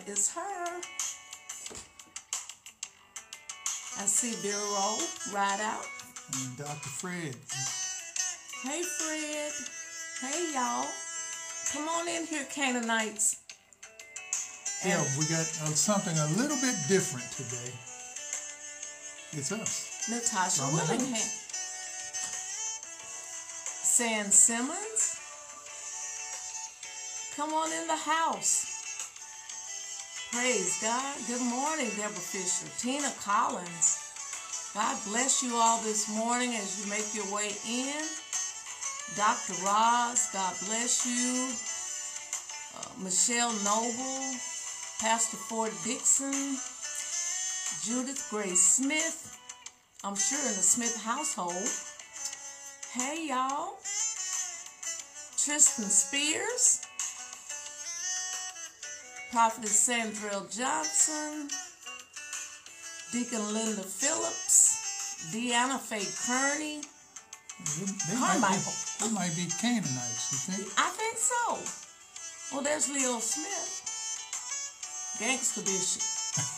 That is her. I see Vero right out. And Dr. Fred. Hey Fred. Hey y'all. Come on in here, Canaanites. Yeah, we got uh, something a little bit different today. It's us. Natasha From Willingham. San Simmons. Come on in the house. Praise God. Good morning, Deborah Fisher. Tina Collins. God bless you all this morning as you make your way in. Dr. Ross, God bless you. Uh, Michelle Noble, Pastor Ford Dixon, Judith Grace Smith, I'm sure in the Smith household. Hey y'all. Tristan Spears. Prophetess Sandrell Johnson. Deacon Linda Phillips. Deanna Faye Kearney. They, they might Carmichael. be, they might be Canaanites, you think? I think so. Well, there's Leo Smith. Gangster Bishop.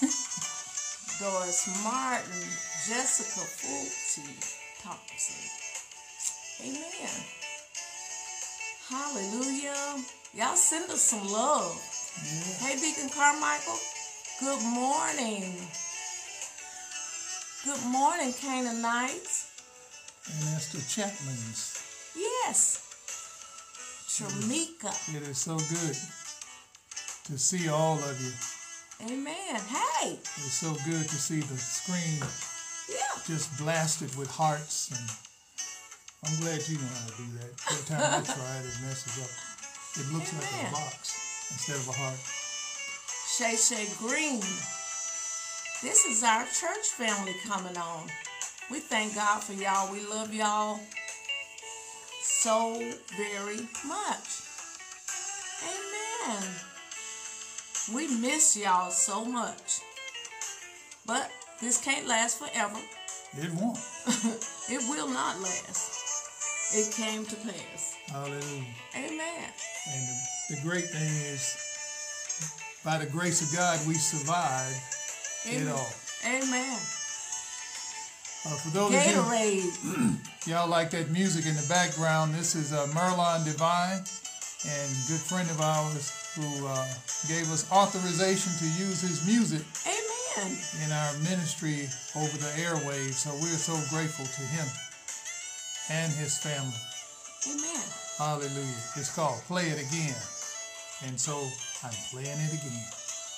Doris Martin. Jessica Fulty Thompson. Amen. Hallelujah. Y'all send us some love. Hey, Deacon Carmichael. Good morning. Good morning, Canaanites. And that's the Chapmans. Yes. Tramika. It is so good to see all of you. Amen. Hey. It's so good to see the screen Yeah. just blasted with hearts. And I'm glad you know how to do that. Every time I try it, it messes up. It looks like a box instead of a heart. Shay Shay Green. This is our church family coming on. We thank God for y'all. We love y'all so very much. Amen. We miss y'all so much. But this can't last forever. It won't. It will not last. It came to pass. Hallelujah. Amen. And the, great thing is, by the grace of God, we survived it Amen. all. Amen. Uh, for those of you, Gatorade. y'all like that music in the background, this is uh, Merlon Divine, and good friend of ours who uh, gave us authorization to use his music Amen. in our ministry over the airwaves. So we're so grateful to him and his family. Amen. Hallelujah. It's called Play It Again. And so I'm playing it again.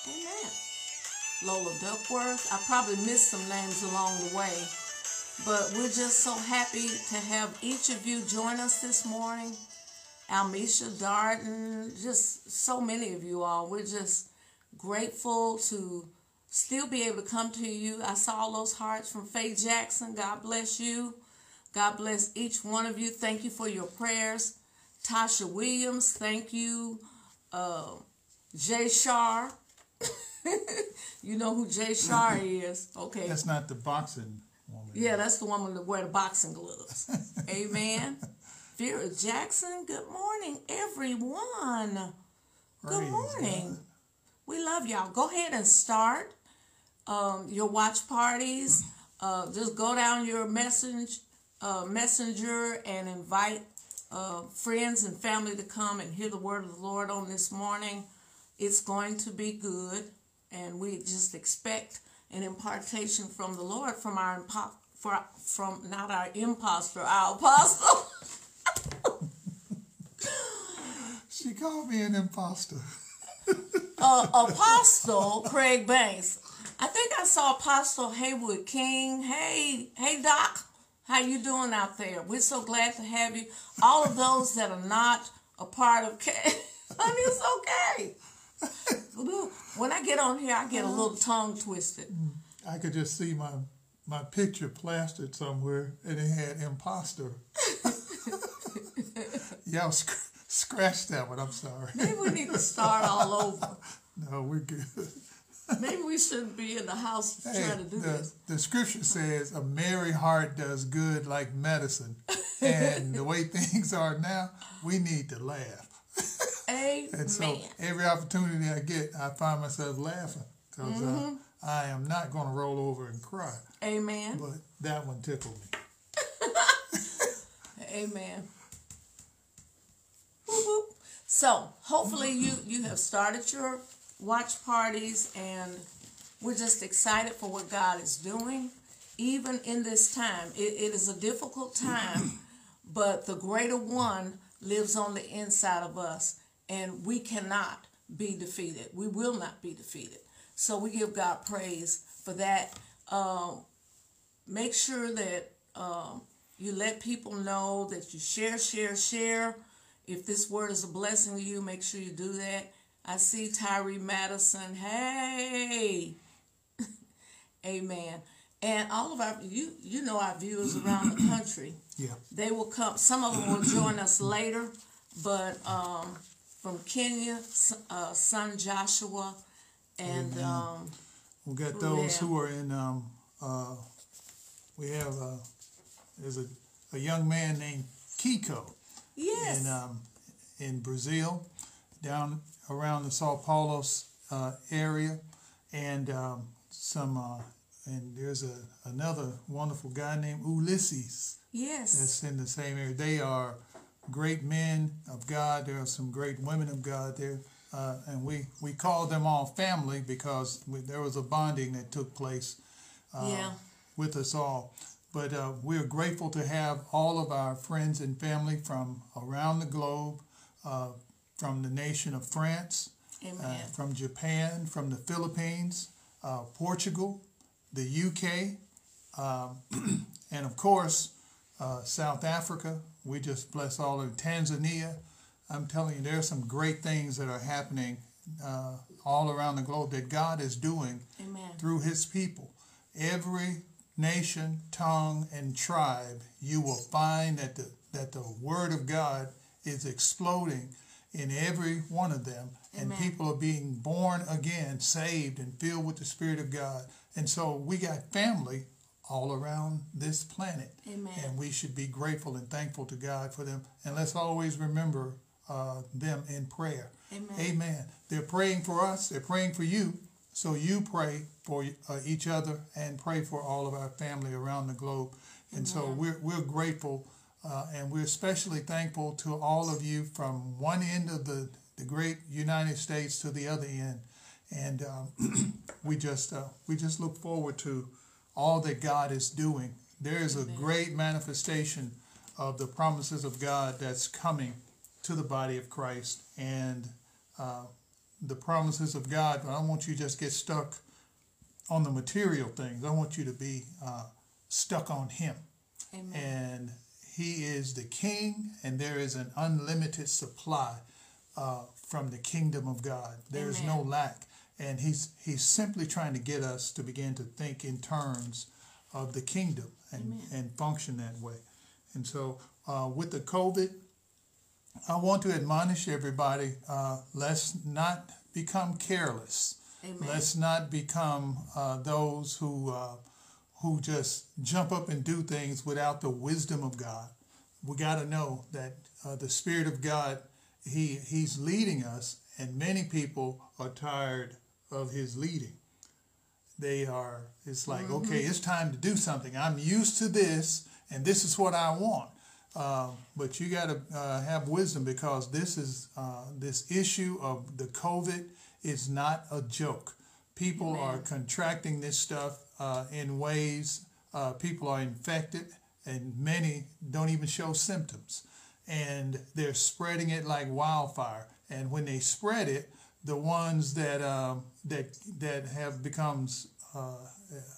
Amen. Lola Duckworth. I probably missed some names along the way, but we're just so happy to have each of you join us this morning. Almisha Darden, just so many of you all. We're just grateful to still be able to come to you. I saw all those hearts from Faye Jackson. God bless you. God bless each one of you. Thank you for your prayers. Tasha Williams, thank you. Uh, Jay Shar. you know who Jay Shar is. Okay. That's not the boxing woman. Yeah, that's the woman that wear the boxing gloves. Amen. Vera Jackson, good morning, everyone. Good morning. God. We love y'all. Go ahead and start um, your watch parties. Uh, just go down your message uh, messenger and invite uh, friends and family to come and hear the word of the Lord on this morning. It's going to be good, and we just expect an impartation from the Lord from our impo- for, from not our impostor, our apostle. she called me an impostor. uh, Apostle Craig Banks. I think I saw Apostle Haywood King. Hey, hey Doc, how you doing out there? We're so glad to have you. All of those that are not a part of K, honey, it's okay. When I get on here, I get a uh-huh. little tongue twisted. Mm. I could just see my my picture plastered somewhere, and it had imposter. Y'all sc- scratch that one. I'm sorry. Maybe we need to start all over. No, we're good. Maybe we shouldn't be in the house Hey, trying to do the, this. the scripture says a merry heart does good like medicine. and the way things are now, we need to laugh. Amen. And so every opportunity I get, I find myself laughing because Mm-hmm. uh, I am not going to roll over and cry. Amen. But that one tickled me. Amen. Whoop. So hopefully you you have started your watch parties and we're just excited for what God is doing. Even in this time, it, it is a difficult time, but the greater one lives on the inside of us, and we cannot be defeated. We will not be defeated. So we give God praise for that. Um, make sure that um, you let people know that you share, share, share. If this word is a blessing to you, make sure you do that. I see Tyree Madison. Hey, Amen. And all of our you you know our viewers around the country. Yeah. They will come. Some of them will join us later, but um, from Kenya, uh, son Joshua, and um, We got those Yeah. who are in. Um, uh, we have uh, there's a, a young man named Kiko yes, in um, in Brazil, down around the Sao Paulo uh, area, and um, some uh, and there's a another wonderful guy named Ulysses yes, that's in the same area. They are great men of God. There are some great women of God there. Uh, and we, we call them all family because we, there was a bonding that took place uh, yeah, with us all. But uh, we're grateful to have all of our friends and family from around the globe, uh, from the nation of France, uh, from Japan, from the Philippines, uh, Portugal, the UK, um, and of course, uh, South Africa. We just bless all of Tanzania. I'm telling you, there are some great things that are happening uh, all around the globe that God is doing Amen. through His people. Every nation, tongue, and tribe, you will find that the that the Word of God is exploding in every one of them, and people are being born again, saved, and filled with the Spirit of God. And so we got family all around this planet, Amen. and we should be grateful and thankful to God for them. And let's always remember uh, them in prayer. Amen. Amen. They're praying for us. They're praying for you. So you pray for uh, each other and pray for all of our family around the globe. And so we're, we're grateful uh, and we're especially thankful to all of you from one end of the, the great United States to the other end. And um, we just uh, we just look forward to all that God is doing. There is a great manifestation of the promises of God that's coming to the body of Christ and uh, the promises of God. But I don't want you to just get stuck on the material things. I want you to be uh, stuck on Him. Amen. And He is the King, and there is an unlimited supply uh, from the kingdom of God. There is no lack. And he's, he's simply trying to get us to begin to think in terms of the kingdom and, and function that way. And so, uh, with the COVID, I want to admonish everybody uh, let's not become careless. Amen. Let's not become uh, those who, uh, who just jump up and do things without the wisdom of God. We got to know that uh, the Spirit of God, he, He's leading us, and many people are tired of His leading. they are. It's like mm-hmm. okay, it's time to do something. I'm used to this, and this is what I want. Uh, but you got to uh, have wisdom because this is uh, this issue of the COVID is not a joke. People Amen. are contracting this stuff uh, in ways. Uh, people are infected, and many don't even show symptoms, and they're spreading it like wildfire. And when they spread it, the ones that um, that that have become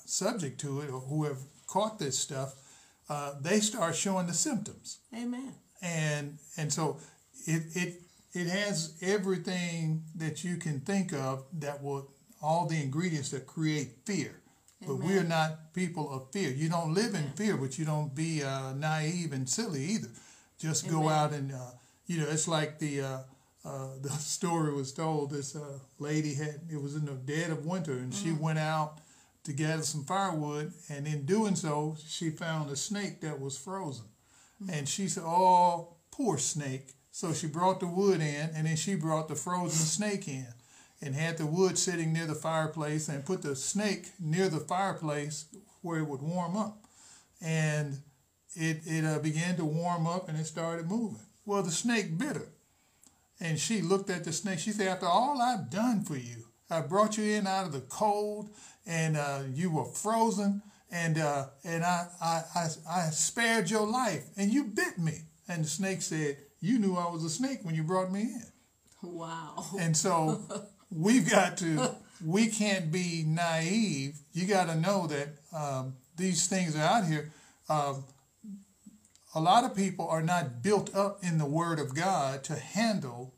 subject to it or who have caught this stuff uh, they start showing the symptoms. Amen. And and so it it it has everything that you can think of that will all the ingredients that create fear. Amen. But we're not people of fear. You don't live in fear, but you don't be uh, naive and silly either. Just Amen. go out and uh, you know it's like the uh, uh, the story was told. This uh, lady had it was in the dead of winter, and mm. she went out to gather some firewood, and in doing so, she found a snake that was frozen. Mm-hmm. And she said, Oh, poor snake. So she brought the wood in, and then she brought the frozen snake in and had the wood sitting near the fireplace and put the snake near the fireplace where it would warm up. And it, it uh, began to warm up and it started moving. Well, the snake bit her. And she looked at the snake. She said, After all I've done for you, I brought you in out of the cold and uh, you were frozen, and uh, and I, I, I I spared your life, and you bit me. And the snake said, "You knew I was a snake when you brought me in." Wow. And so we've got to. We can't be naive. You got to know that um, these things are out here. Um, a lot of people are not built up in the Word of God to handle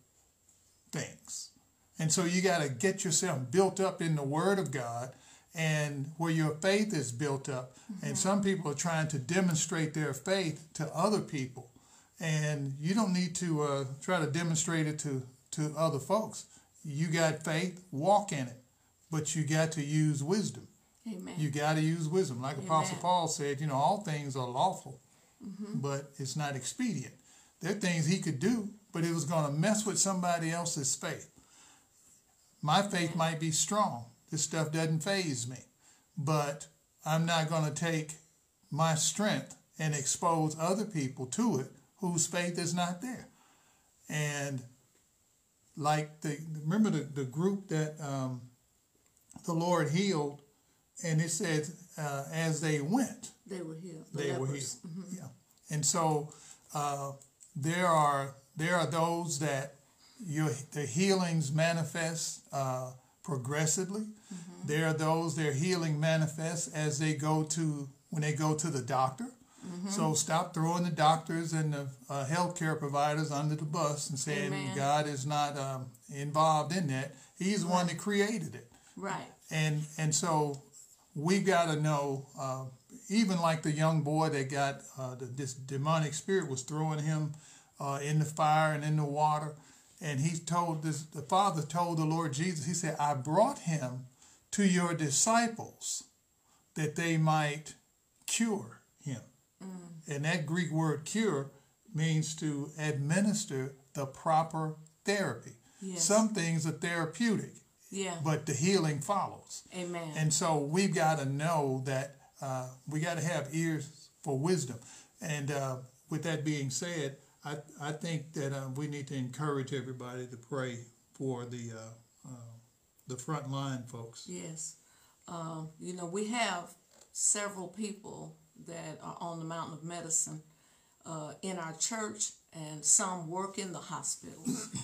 things. And so you got to get yourself built up in the Word of God and where your faith is built up. Mm-hmm. And some people are trying to demonstrate their faith to other people. And you don't need to uh, try to demonstrate it to, to other folks. You got faith, walk in it, but you got to use wisdom. Amen. You got to use wisdom. Like Amen. Apostle Paul said, you know, all things are lawful, mm-hmm. but it's not expedient. There are things he could do, but it was going to mess with somebody else's faith. My faith Amen. might be strong, this stuff doesn't phase me. But I'm not going to take my strength and expose other people to it whose faith is not there. And like the remember the, the group that um, the Lord healed, and it said uh, as they went, they were healed. The they lepers. were healed. Mm-hmm. Yeah, and so uh, there are there are those that your the healings manifest uh, progressively. Mm-hmm. There are those their healing manifests as they go to when they go to the doctor. Mm-hmm. So stop throwing the doctors and the uh, healthcare providers under the bus and saying Amen. God is not um, involved in that. He's the right. one that created it. Right. And and so we've got to know. Uh, even like the young boy that got uh, the, this demonic spirit was throwing him uh, in the fire and in the water and he told this the father told the lord jesus he said i brought him to your disciples that they might cure. And that greek word cure means to administer the proper therapy yes. some things are therapeutic yeah. but the healing follows amen and so we've got to know that uh, we got to have ears for wisdom and uh, with that being said I, I think that uh, we need to encourage everybody to pray for the uh, uh, the front line folks. Yes, um, you know we have several people that are on the mountain of medicine uh, in our church, and some work in the hospitals.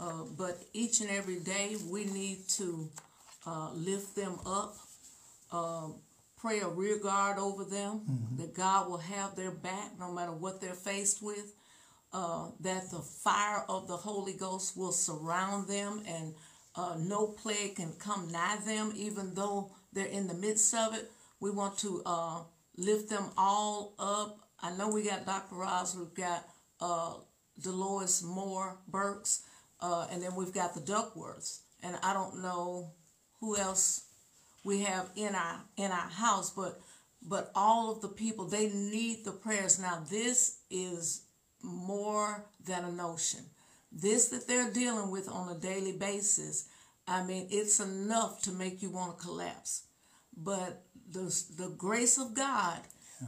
Uh, but each and every day we need to uh, lift them up, um, pray a rear guard over them, mm-hmm. that God will have their back no matter what they're faced with uh, that the fire of the Holy Ghost will surround them and uh, no plague can come nigh them, even though they're in the midst of it. We want to uh, lift them all up. I know we got Dr. Ross, we've got uh, Dolores Moore Burks, uh, and then we've got the Duckworths. And I don't know who else we have in our in our house, but but all of the people they need the prayers. Now this is more than a notion. This that they're dealing with on a daily basis, I mean, it's enough to make you want to collapse. but the, the grace of God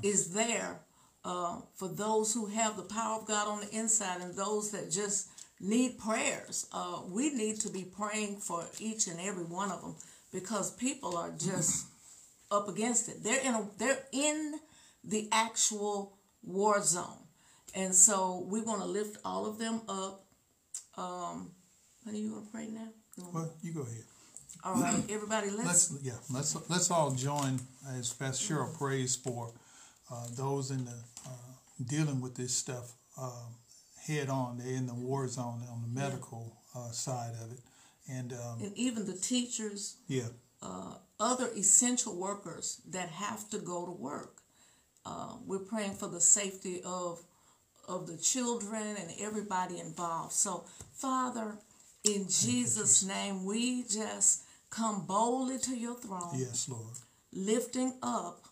is there uh, for those who have the power of God on the inside and those that just need prayers. Uh, we need to be praying for each and every one of them because people are just up against it. They're in a, they're in the actual war zone, and so we want to lift all of them up. Um, honey, you want to pray now? Well, you go ahead. All right, everybody, let's. Let's yeah, let's let's all join as Pastor Cheryl prays for uh, those in the uh, dealing with this stuff uh, head on. They're in the war zone on the medical uh, side of it, and um, and even the teachers, yeah, uh, other essential workers that have to go to work. Uh, we're praying for the safety of of the children and everybody involved. So, Father, in Jesus' name, we just come boldly to your throne, yes, Lord, lifting up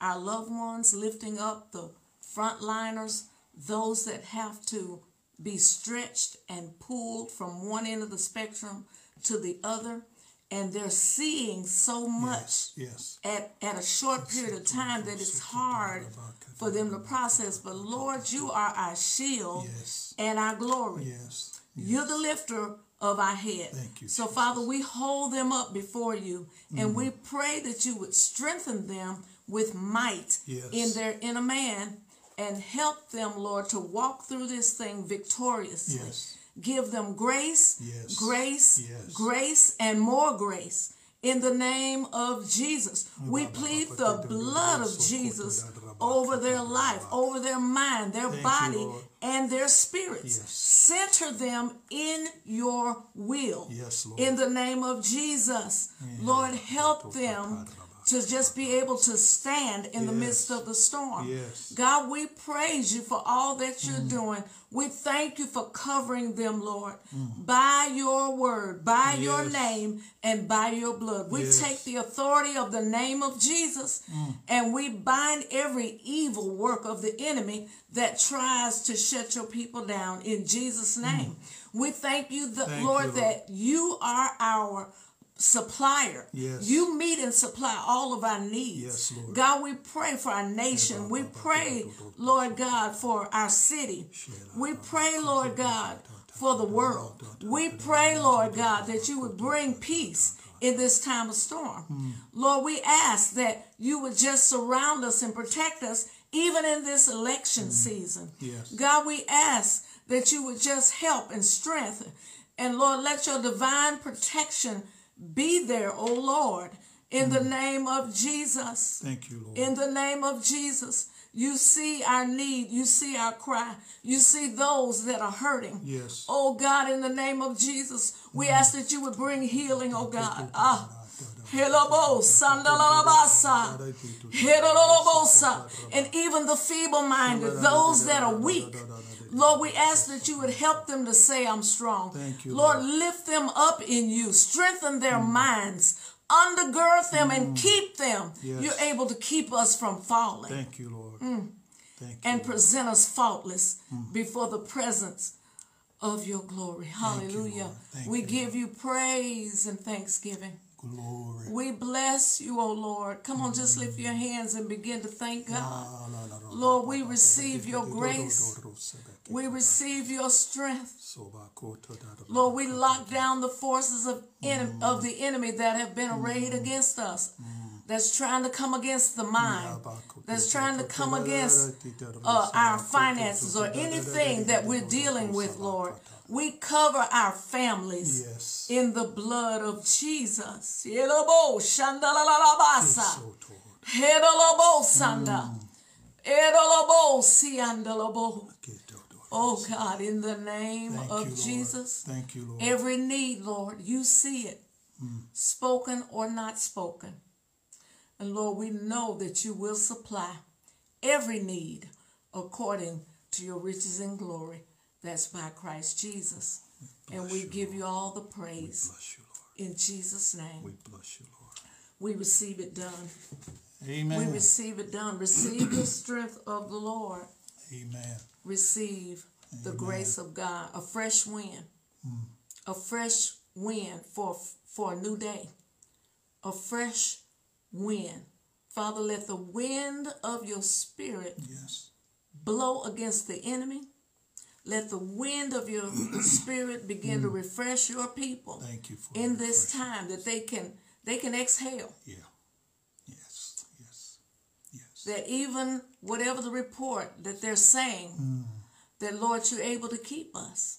our loved ones, lifting up the frontliners, those that have to be stretched and pulled from one end of the spectrum to the other. And they're seeing so much yes, yes, at, at a short period of time that it's hard for them to process. But Lord, you are our shield Yes. and our glory. yes, You're the lifter of our head. Thank you, so, Jesus. Father, we hold them up before you and we Mm-hmm. pray that you would strengthen them with might Yes. in their inner man and help them, Lord, to walk through this thing victoriously. Yes. Give them grace, Yes. grace, Yes. grace, and more grace. In the name of Jesus, we plead the blood of Jesus over their life, over their mind, their Thank body, Lord. And their spirits. Yes. Center them in your will. Yes, Lord. In the name of Jesus, Lord, help them to just be able to stand in the midst of the storm. Yes. Mm. God, we praise you for all that you're doing. We thank you for covering them, Lord, by your word, by your Mm. Name, and by your blood. We Yes. Mm. take the authority of the name of Jesus and we bind every evil work of the enemy that tries to shut your people down in Jesus' name. We thank you, the, Mm. Thank Lord, you, Lord. that you are our supplier. Yes. You meet and supply all of our needs. Yes, Lord. God, we pray for our nation. We pray, Lord God, for our city. We pray, Lord God, for the world. We pray, Lord God, that you would bring peace in this time of storm. Mm. Lord, we ask that you would just surround us and protect us even in this election mm. season. Yes. God, we ask that you would just help and strengthen. And Lord, let your divine protection be there, oh Lord, in the name of Jesus. Thank you, Lord. In the name of Jesus, you see our need, you see our cry, you see those that are hurting. Yes. Oh God, in the name of Jesus, we ask that you would bring healing, oh God. Ah. Helabo, sandalalabasa. Hedololobosa. And even the feeble minded, those that are weak. Lord, we ask that you would help them to say, I'm strong. Thank you, Lord, Lord. lift them up in you, strengthen their mm. minds, undergird them, and mm. keep them. Yes. You're able to keep us from falling Thank you, Lord. Mm. Thank you. and present us faultless before the presence of your glory. you, Hallelujah. Lord. Thank we you, give you praise and thanksgiving. Glory. We bless you, O Lord. Come on, just lift your hands and begin to thank God. Lord, we receive your grace. We receive your strength. Lord, we lock down the forces of, enem- of the enemy that have been arrayed against us, that's trying to come against the mind, that's trying to come against uh, our finances or anything that we're dealing with, Lord. We cover our families Yes. in the blood of Jesus. Yelobo shandalalabasa. Hedolobo sanda. Mm. Edolobo siandolobo. Oh God, in the name Thank of you. Jesus, Thank you, Lord. every need, Lord, you see it, mm. spoken or not spoken. And Lord, we know that you will supply every need according to your riches and glory. That's by Christ Jesus. And we give you all the praise Bless you, Lord. in Jesus' name. We bless you, Lord. We receive it done. Amen. We receive it done. Receive the strength of the Lord. Amen. receive the grace of God, a fresh wind, mm. a fresh wind for for a new day, a fresh wind. Father, let the wind of your spirit Yes. blow against the enemy. Let the wind of your spirit begin to mm. refresh your people Thank you for in this time that they can they can exhale. Yeah. Yes. Yes. Yes. That even whatever the report that they're saying, mm. that Lord, you're able to keep us.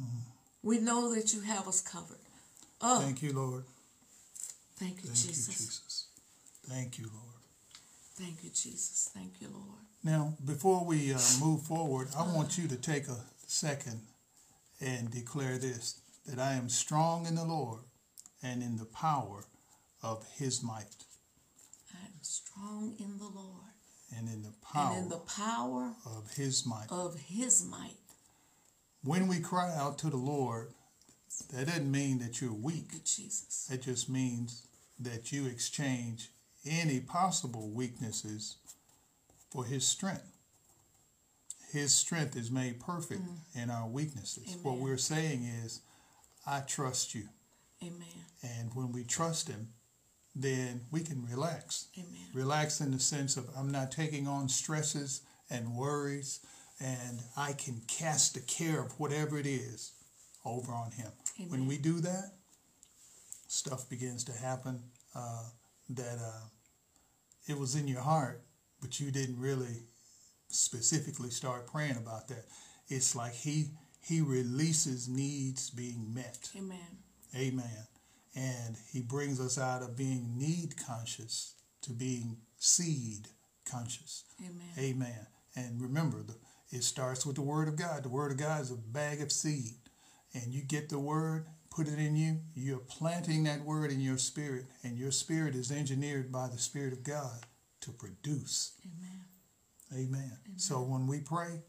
Mm. We know that you have us covered. Oh, thank, Thank you, Lord. you, Thank Jesus. you, Jesus. Thank you, Lord. Thank you, Jesus. Thank you, Lord. Now, before we uh, move forward, I want you to take a second and declare this that I am strong in the Lord and in the power of his might I am strong in the Lord and in the power and in the power of his might. of his might. When we cry out to the Lord, that doesn't mean that you're weak. Jesus. It just means that you exchange any possible weaknesses for His strength. His strength is made perfect in our weaknesses. What we're saying is, I trust you. Amen. And when we trust Him, then we can relax. Amen. Relax in the sense of I'm not taking on stresses and worries, and I can cast the care of whatever it is over on Him. When we do that, stuff begins to happen uh, that uh, it was in your heart, but you didn't really specifically start praying about that. It's like He He releases needs being met. Amen. Amen. And he brings us out of being need conscious to being seed conscious. Amen. Amen. And remember, the, it starts with the Word of God. The Word of God is a bag of seed. And you get the Word, put it in you, you're planting that Word in your spirit, and your spirit is engineered by the Spirit of God to produce. Amen. Amen. So when we pray,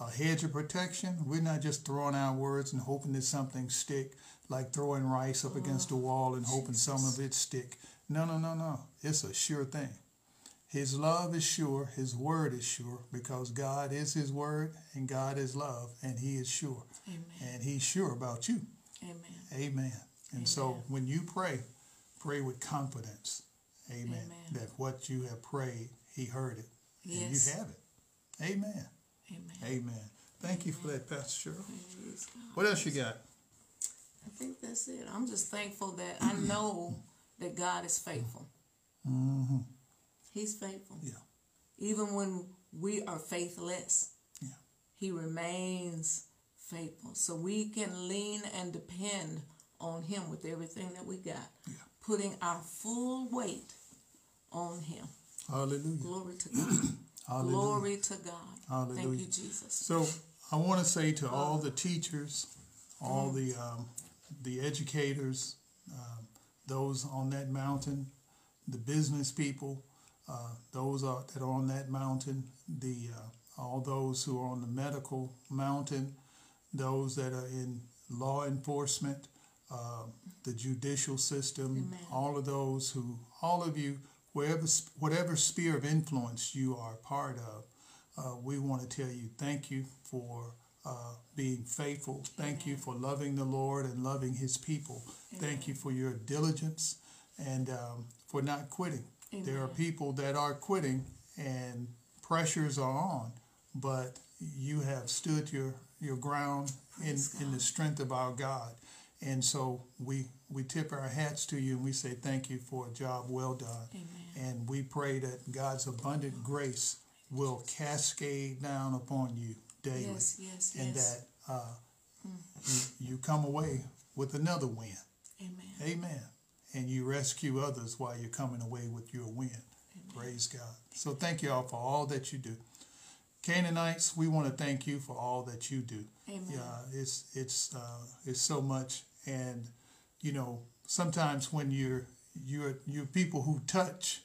a hedge of protection, we're not just throwing out words and hoping that something stick, like throwing rice up against the oh, wall and hoping some of it stick. No, no, no, no. It's a sure thing. His love is sure, his word is sure, because God is his word and God is love, and he is sure. Amen. And he's sure about you. Amen. Amen. And so when you pray, pray with confidence. Amen. Amen. That what you have prayed, he heard it. And Yes. you have it. Amen. Amen. Amen. Thank you for that, Pastor Cheryl. Praise What else you got? I think that's it. I'm just thankful that I know that God is faithful. Mm-hmm. He's faithful. Yeah. Even when we are faithless, Yeah. He remains faithful. So we can lean and depend on Him with everything that we got, Yeah. putting our full weight on Him. Hallelujah. Glory to God. Hallelujah. Glory to God. Thank you, Jesus. So I want to say to all the teachers, all the um, the educators, um, those on that mountain, the business people, uh, those are, that are on that mountain, the uh, all those who are on the medical mountain, those that are in law enforcement, uh, the judicial system, Amen. all of those who, all of you, wherever, whatever sphere of influence you are part of, uh, we want to tell you thank you for uh, being faithful. Thank you for loving the Lord and loving His people. Thank you for your diligence and um, for not quitting. There are people that are quitting and pressures are on, but you have stood your, your ground in, in the strength of our God. And so we, we tip our hats to you and we say thank you for a job well done. Amen. And we pray that God's abundant grace will cascade down upon you daily. Yes, yes, And yes. that uh, you, you come away with another win. Amen. Amen. And you rescue others while you're coming away with your win. Praise God. So thank you all for all that you do. Canaanites, we want to thank you for all that you do. Amen. Yeah, it's it's uh, it's so much, and you know sometimes when you're you're you're people who touch,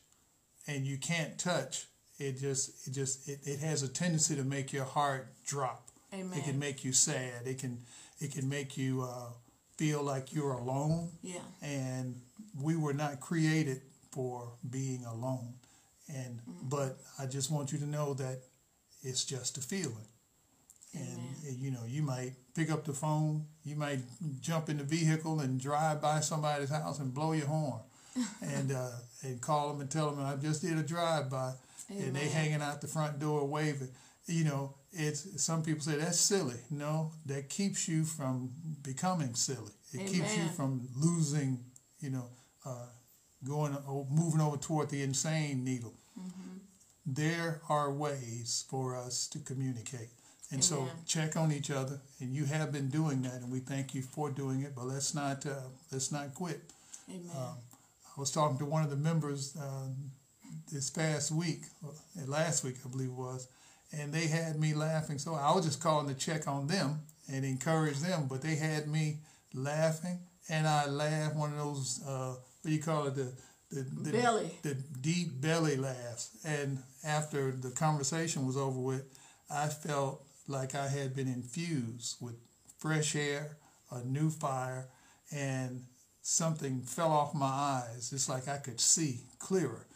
and you can't touch, it just it just it, it has a tendency to make your heart drop. Amen. It can make you sad. It can it can make you uh, feel like you're alone Yeah. and we were not created for being alone and but i just want you to know that it's just a feeling and Amen. you know you might pick up the phone you might jump in the vehicle and drive by somebody's house and blow your horn and uh, and call them and tell them I just did a drive by, and they hanging out the front door waving. You know, it's some people say that's silly. No, that keeps you from becoming silly. It keeps you from losing. You know, uh, going moving over toward the insane needle. Mm-hmm. There are ways for us to communicate. And so Amen. check on each other, and you have been doing that, and we thank you for doing it. But let's not uh, let's not quit. Amen. I was talking to one of the members uh, this past week, uh, last week I believe it was, and they had me laughing. So I was just calling to check on them and encourage them, but they had me laughing, and I laughed one of those uh, what do you call it the the, the Belly. the deep belly laughs. And after the conversation was over with, I felt like I had been infused with fresh air, a new fire, and something fell off my eyes. It's like I could see clearer.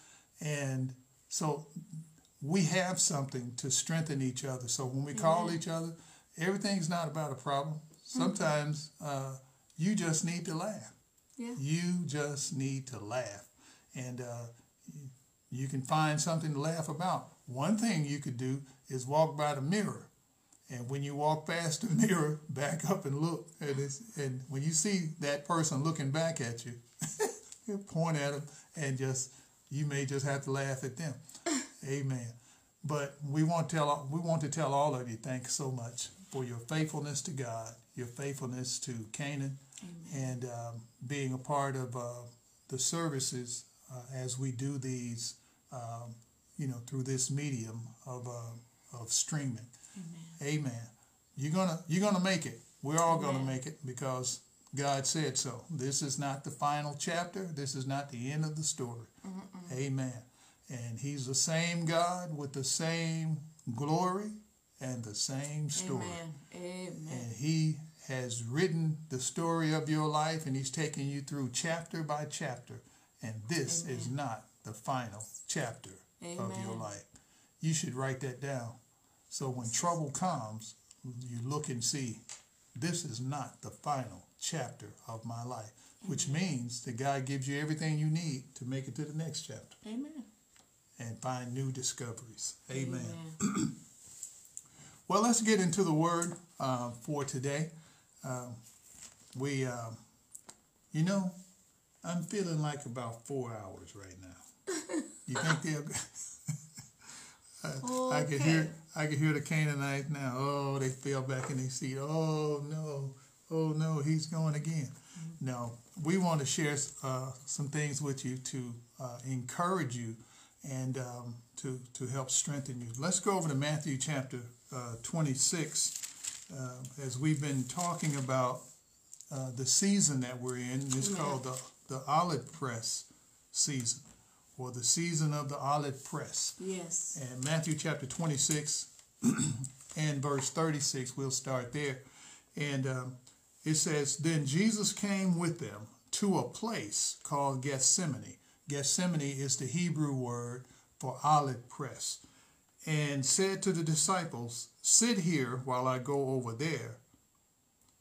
And so we have something to strengthen each other. So when we call each other, everything's not about a problem. Sometimes uh, you just need to laugh. Yeah. You just need to laugh. And uh, you- you can find something to laugh about. One thing you could do is walk by the mirror. And when you walk past the mirror, back up and look. And, and when you see that person looking back at you, you point at them and just, you may just have to laugh at them. Amen. But we want to tell we want to tell all of you thanks so much for your faithfulness to God, your faithfulness to Canaan, and um, being a part of uh, the services uh, as we do these, um, you know, through this medium of uh, of streaming. Amen. You're gonna you're gonna make it. We're all gonna make it because God said so. This is not the final chapter. This is not the end of the story. Amen. And He's the same God with the same glory and the same story. Amen. Amen. And He has written the story of your life and He's taking you through chapter by chapter. And this is not the final chapter of your life. You should write that down. So when trouble comes, you look and see, this is not the final chapter of my life, which means that God gives you everything you need to make it to the next chapter Amen. and find new discoveries. Amen. Well, let's get into the word uh, for today. Um, we, um, you know, I'm feeling like about four hours right now. You think they'll? I, I can hear, I can hear the Canaanites now. Oh, they fell back in their seat. Oh no, oh no, he's going again. No, we want to share uh, some things with you to uh, encourage you and um, to to help strengthen you. Let's go over to Matthew chapter uh, 26 uh, as we've been talking about uh, the season that we're in. It's Amen. called the the olive press season, or the season of the olive press. Yes. And Matthew chapter 26 and verse 36, we'll start there. And um, it says, Then Jesus came with them to a place called Gethsemane. Gethsemane is the Hebrew word for olive press. And said to the disciples, Sit here while I go over there,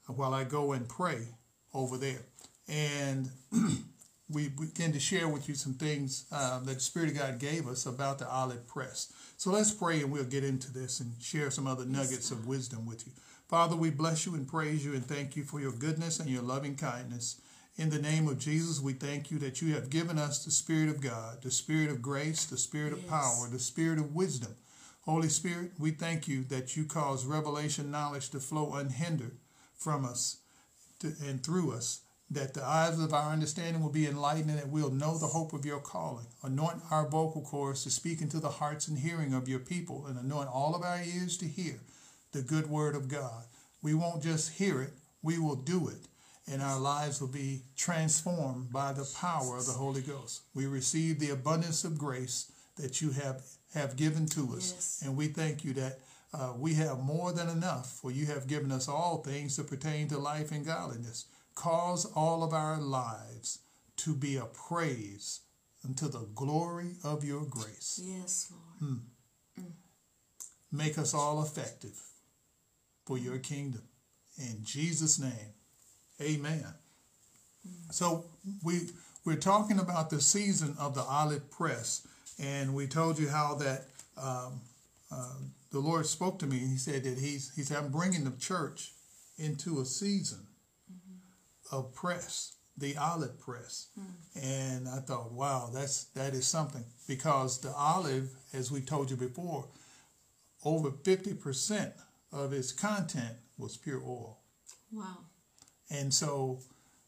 while I go and pray over there. And we begin to share with you some things uh, that the Spirit of God gave us about the olive press. So let's pray and we'll get into this and share some other nuggets of wisdom with you. Father, we bless you and praise you and thank you for your goodness and your loving kindness. In the name of Jesus, we thank you that you have given us the Spirit of God, the Spirit of grace, the Spirit of power, the Spirit of wisdom. Holy Spirit, we thank you that you cause revelation knowledge to flow unhindered from us to, and through us, that the eyes of our understanding will be enlightened and that we'll know the hope of your calling. Anoint our vocal cords to speak into the hearts and hearing of your people, and anoint all of our ears to hear the good word of God. We won't just hear it, we will do it, and our lives will be transformed by the power of the Holy Ghost. We receive the abundance of grace that you have, have given to us, Yes. and we thank you that uh, we have more than enough, for you have given us all things that pertain to life and godliness. Cause all of our lives to be a praise unto the glory of your grace. Yes, Lord. Make us all effective for your kingdom. In Jesus' name, amen. So we we're talking about the season of the olive press, and we told you how that um, uh, the Lord spoke to me. And he said that he's he said I'm bringing the church into a season mm-hmm. press, the olive press, mm. and I thought, wow, that's that is something because the olive, as we told you before, over fifty percent of its content was pure oil. Wow. And so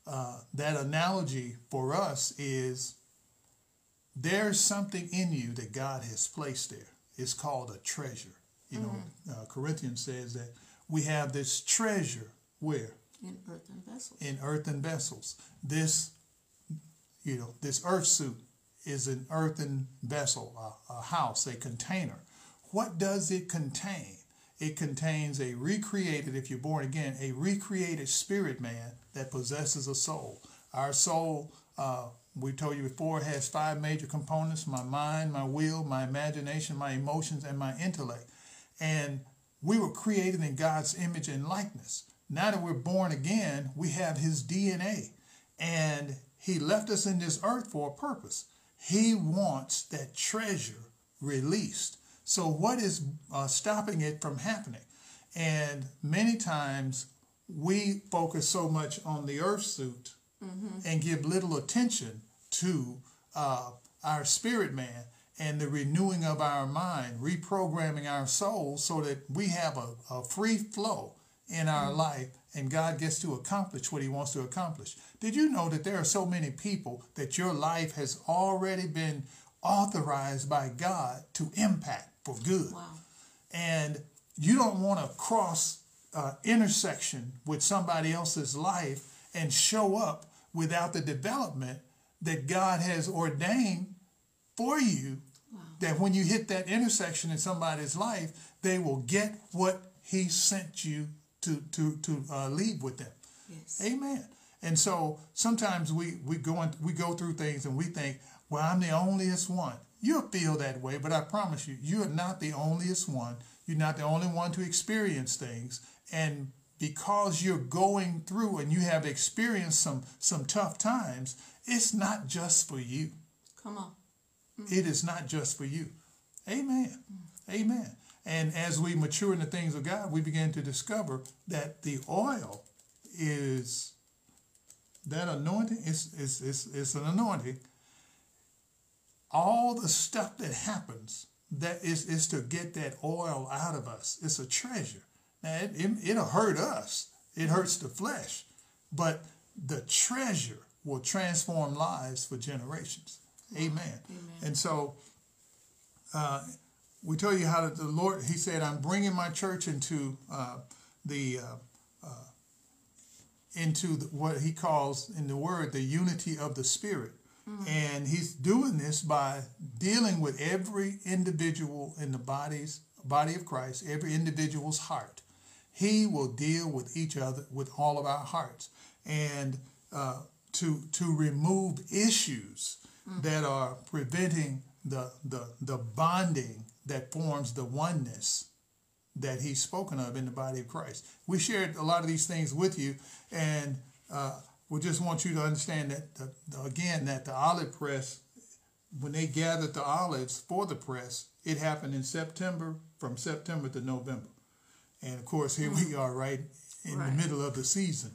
uh, that analogy for us is there's something in you that God has placed there. It's called a treasure. You know, mm-hmm. uh, Corinthians says that we have this treasure where? In earthen vessels. In earthen vessels. This, you know, this earth suit is an earthen vessel, a, a house, a container. What does it contain? It contains a recreated, if you're born again, a recreated spirit man that possesses a soul. Our soul, uh, we told you before, has five major components my mind, my will, my imagination, my emotions, and my intellect. And we were created in God's image and likeness. Now that we're born again, we have his DNA. And he left us in this earth for a purpose. He wants that treasure released. So, what is uh, stopping it from happening? And many times we focus so much on the earth suit mm-hmm. and give little attention to uh, our spirit man and the renewing of our mind, reprogramming our souls so that we have a, a free flow in our life and God gets to accomplish what he wants to accomplish. Did you know that there are so many people that your life has already been authorized by God to impact? for good. Wow. And you don't want to cross uh, intersection with somebody else's life and show up without the development that God has ordained for you. Wow. That when you hit that intersection in somebody's life, they will get what He sent you to to to uh, leave with them. Yes. Amen. And so sometimes we we go in, we go through things and we think, well, I'm the onlyest one. You'll feel that way, but I promise you, you are not the onlyest one. You're not the only one to experience things. And because you're going through and you have experienced some some tough times, it's not just for you. Come on. Mm. It is not just for you. Amen. Mm. Amen. And as we mature in the things of God, we begin to discover that the oil is that anointing is is is, is an anointing all the stuff that happens that is, is to get that oil out of us. It's a treasure. Now, it, it, it'll hurt us, it hurts the flesh, but the treasure will transform lives for generations. Amen. Amen. And so, uh, we tell you how the Lord, He said, I'm bringing my church into uh, the uh, uh, into the, what He calls in the Word the unity of the Spirit. Mm-hmm. And he's doing this by dealing with every individual in the body's body of Christ, every individual's heart. He will deal with each other, with all of our hearts, and uh, to to remove issues mm-hmm. that are preventing the, the the bonding that forms the oneness that he's spoken of in the body of Christ. We shared a lot of these things with you, and uh, we just want you to understand that, the, the, again, that the olive press, when they gathered the olives for the press, it happened in September, from September to November. And of course, here we are, right in right. the middle of the season.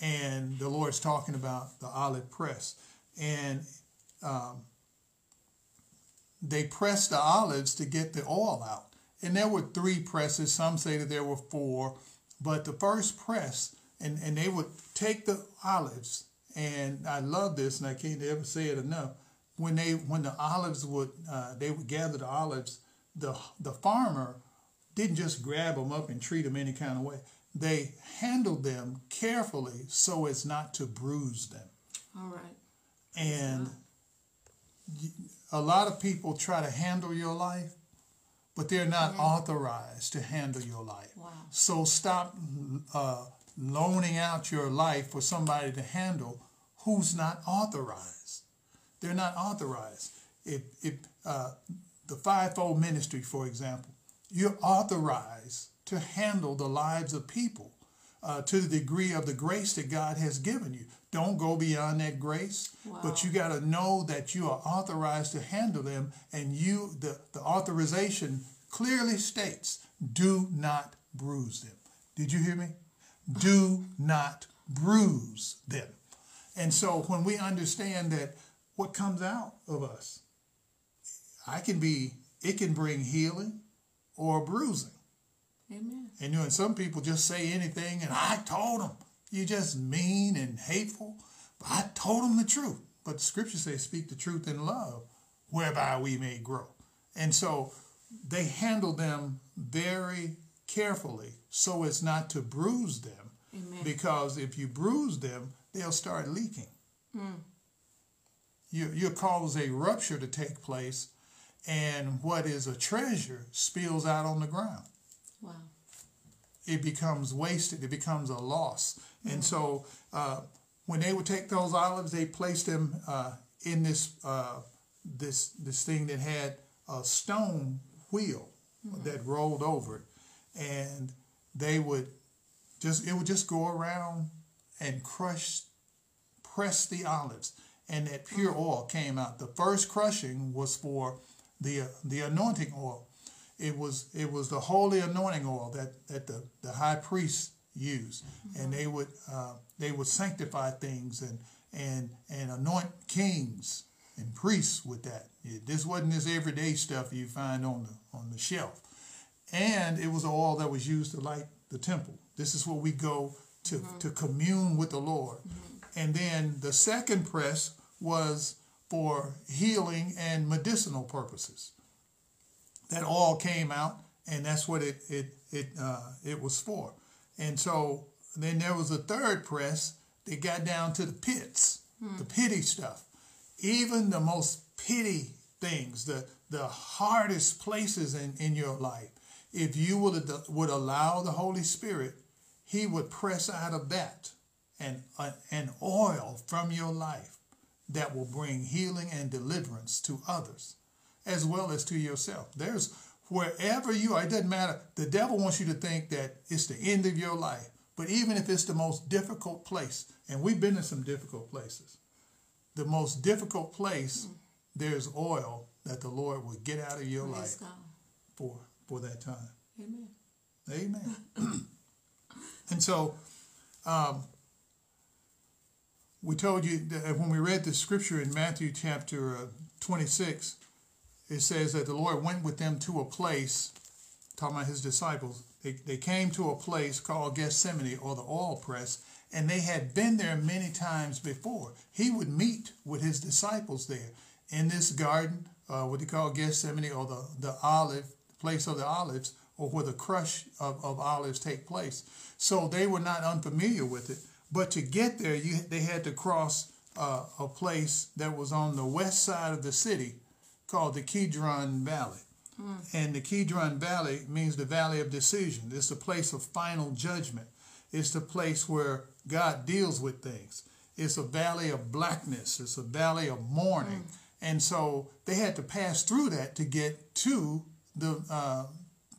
And the Lord's talking about the olive press. And um, they pressed the olives to get the oil out. And there were three presses. Some say that there were four. But the first press, and, and they would take the olives, and I love this, and I can't ever say it enough. When they when the olives would uh, they would gather the olives, the the farmer didn't just grab them up and treat them any kind of way. They handled them carefully so as not to bruise them. All right. And a lot of people try to handle your life, but they're not yeah. authorized to handle your life. Wow. So stop uh, loaning out your life for somebody to handle who's not authorized. They're not authorized. If, if uh, the fivefold ministry, for example, you're authorized to handle the lives of people, uh, to the degree of the grace that God has given you. Don't go beyond that grace, wow. but you got to know that you are authorized to handle them, and you the, the authorization clearly states, "Do not bruise them." Did you hear me? Do not bruise them. And so when we understand that what comes out of us, I can be, it can bring healing or bruising. Amen. And you know, and some people just say anything, and I told them, you just mean and hateful. But I told them the truth. But the scripture says, speak the truth in love, whereby we may grow. And so they handle them very carefully so as not to bruise them. Amen. Because if you bruise them, they'll start leaking. Mm. You, you cause a rupture to take place, and what is a treasure spills out on the ground. Wow. It becomes wasted, it becomes a loss. And so uh, when they would take those olives, they placed them uh, in this, uh, this, this thing that had a stone wheel mm. that rolled over it. And they would just, it would just go around and crush, press the olives, and that pure oil came out. The first crushing was for the the anointing oil. It was it was the holy anointing oil that that the, the high priest used, mm-hmm. and they would uh, they would sanctify things and and and anoint kings and priests with that. This wasn't this everyday stuff you find on the on the shelf, and it was oil that was used to light the temple. This is where we go to, mm-hmm. to commune with the Lord. Mm-hmm. And then the second press was for healing and medicinal purposes. That all came out, and that's what it it it uh, it was for. And so then there was a third press that got down to the pits, hmm. the pity stuff. Even the most pity things, the the hardest places in, in your life, if you would would allow the Holy Spirit he would press out of that an, uh, an oil from your life that will bring healing and deliverance to others as well as to yourself. There's wherever you are, it doesn't matter. The devil wants you to think that it's the end of your life. But even if it's the most difficult place, and we've been in some difficult places, the most difficult place, there's oil that the Lord will get out of your Praise life God. for for that time. Amen. Amen. And so um, we told you that when we read the scripture in Matthew chapter uh, 26, it says that the Lord went with them to a place, talking about his disciples. They, they came to a place called Gethsemane or the oil press, and they had been there many times before. He would meet with his disciples there in this garden, uh, what they call Gethsemane or the, the olive, place of the olives, or where the crush of, of olives take place. So they were not unfamiliar with it. But to get there, you, they had to cross uh, a place that was on the west side of the city called the Kidron Valley. Mm. And the Kidron Valley means the valley of decision. It's the place of final judgment. It's the place where God deals with things. It's a valley of blackness. It's a valley of mourning. Mm. And so they had to pass through that to get to the uh,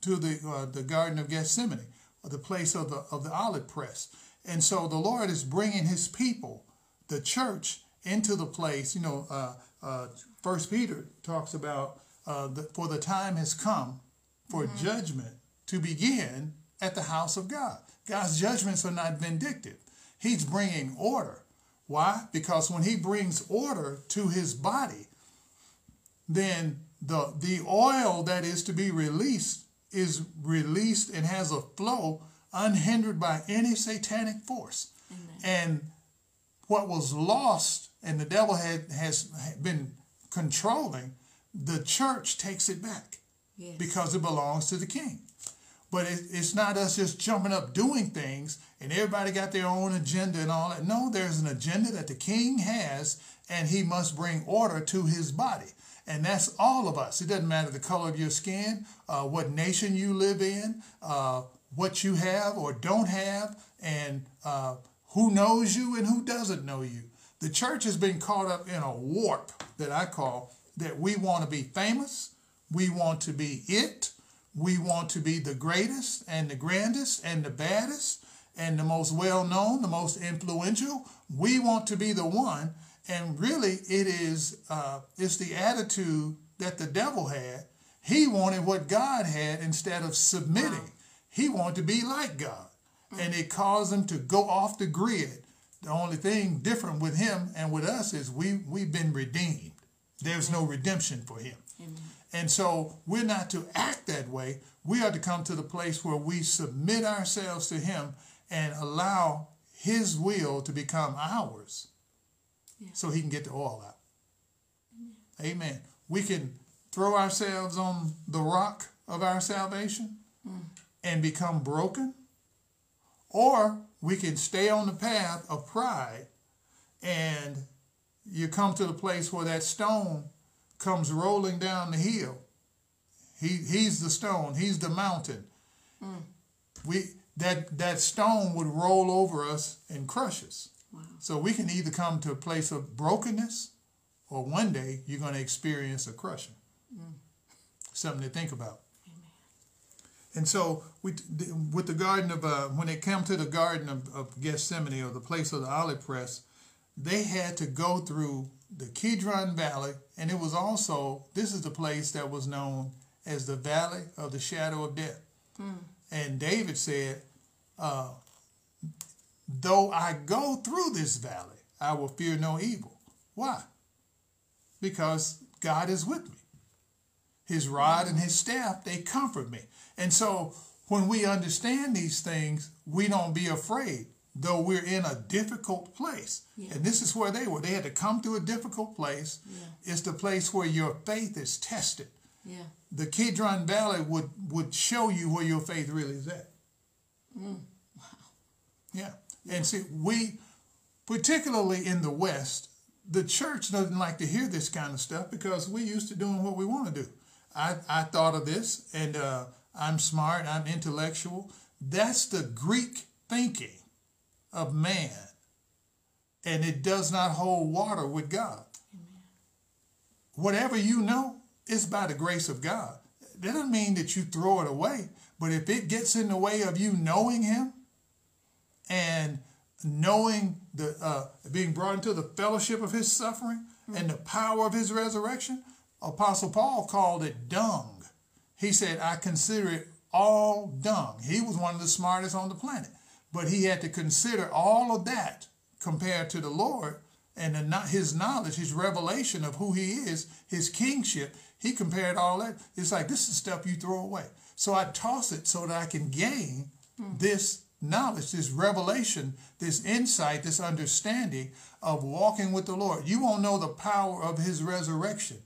to the uh, the Garden of Gethsemane the place of the of the olive press. And so the Lord is bringing His people, the church, into the place. You know, uh, uh, First Peter talks about uh, the, for the time has come for mm-hmm. judgment to begin at the house of God. God's judgments are not vindictive. He's bringing order. Why? Because when He brings order to His body, then the the oil that is to be released is released and has a flow unhindered by any satanic force. Amen. And what was lost and the devil had has been controlling, the church takes it back yes. because it belongs to the king. But it, it's not us just jumping up doing things and everybody got their own agenda and all that. No, there's an agenda that the king has and he must bring order to his body. And that's all of us. It doesn't matter the color of your skin, uh, what nation you live in, uh, what you have or don't have, and uh, who knows you and who doesn't know you. The church has been caught up in a warp that I call that we want to be famous, we want to be it, we want to be the greatest and the grandest and the baddest, and the most well known, the most influential. We want to be the one, and really, it is uh, it's the attitude that the devil had. He wanted what God had instead of submitting. Wow. He wanted to be like God, and it caused him to go off the grid. The only thing different with him and with us is we we've been redeemed. There's no redemption for him. Amen. And so we're not to act that way. We are to come to the place where we submit ourselves to him and allow his will to become ours yeah. so he can get the oil out. Amen. Amen. We can throw ourselves on the rock of our salvation mm. and become broken, or we can stay on the path of pride and you come to the place where that stone comes rolling down the hill. He, he's the stone, he's the mountain. Mm. We that that stone would roll over us and crush us. Wow. So we can either come to a place of brokenness or one day you're going to experience a crushing. Mm. Something to think about. And so we, with the garden of, uh, when it came to the garden of, of Gethsemane or the place of the olive press, they had to go through the Kidron Valley, and it was also, this is the place that was known as the Valley of the Shadow of Death. Mm. And David said, uh, Though I go through this valley, I will fear no evil. Why? Because God is with me. His rod and his staff, they comfort me. And so when we understand these things, we don't be afraid though we're in a difficult place. Yeah. And this is where they were. They had to come to a difficult place. Yeah. It's the place where your faith is tested. Yeah. The Kidron Valley would, would show you where your faith really is at. Mm. Wow. Yeah. yeah. And see, we, particularly in the West, the church doesn't like to hear this kind of stuff because we're used to doing what we want to do. I, I thought of this and uh, I'm smart, I'm intellectual. That's the Greek thinking of man, and it does not hold water with God. Amen. Whatever you know is by the grace of God. That doesn't mean that you throw it away, but if it gets in the way of you knowing Him and knowing the uh, being brought into the fellowship of His suffering mm-hmm. and the power of His resurrection, Apostle Paul called it dung. He said, "I consider it all dung." He was one of the smartest on the planet. But he had to consider all of that compared to the Lord and the, his knowledge, his revelation of who he is, his kingship. He compared all that. It's like, this is stuff you throw away. So I toss it so that I can gain mm. this knowledge, this revelation, this insight, this understanding of walking with the Lord. You won't know the power of his resurrection,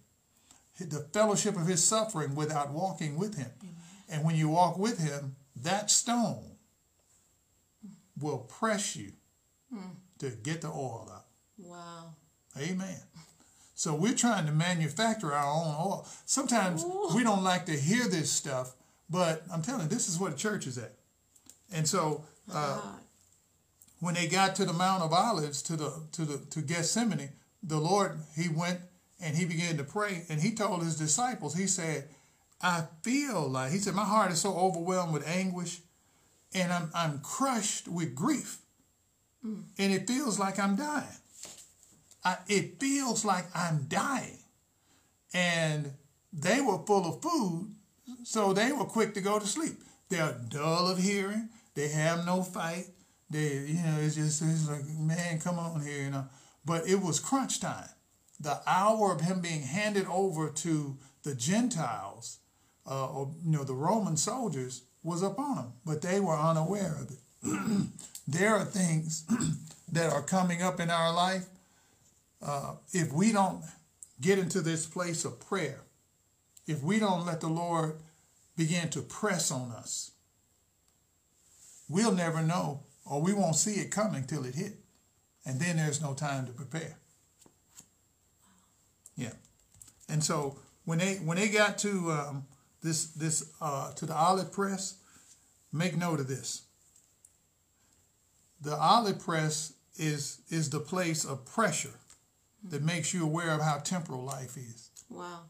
the fellowship of his suffering without walking with him. Amen. And when you walk with him, that stone will press you hmm. to get the oil out. Wow. Amen. So we're trying to manufacture our own oil. Sometimes Ooh. we don't like to hear this stuff, but I'm telling you, this is where the church is at. And so uh, when they got to the Mount of Olives, to the to the to Gethsemane, the Lord he went and he began to pray, and he told his disciples, he said, "I feel like," he said, "My heart is so overwhelmed with anguish and I'm, I'm crushed with grief. Mm. And it feels like I'm dying. I, it feels like I'm dying. And they were full of food, so they were quick to go to sleep. They're dull of hearing. They have no fight. They, you know, it's just it's like, man, come on here, you know. But it was crunch time. The hour of him being handed over to the Gentiles, uh, or you know, the Roman soldiers, was upon him, but they were unaware of it. there are things that are coming up in our life. Uh, if we don't get into this place of prayer, if we don't let the Lord begin to press on us, we'll never know or we won't see it coming till it hit. And then there's no time to prepare. Yeah. And so when they when they got to um, this this uh, to the olive press, make note of this. The olive press is is the place of pressure that makes you aware of how temporal life is. Wow.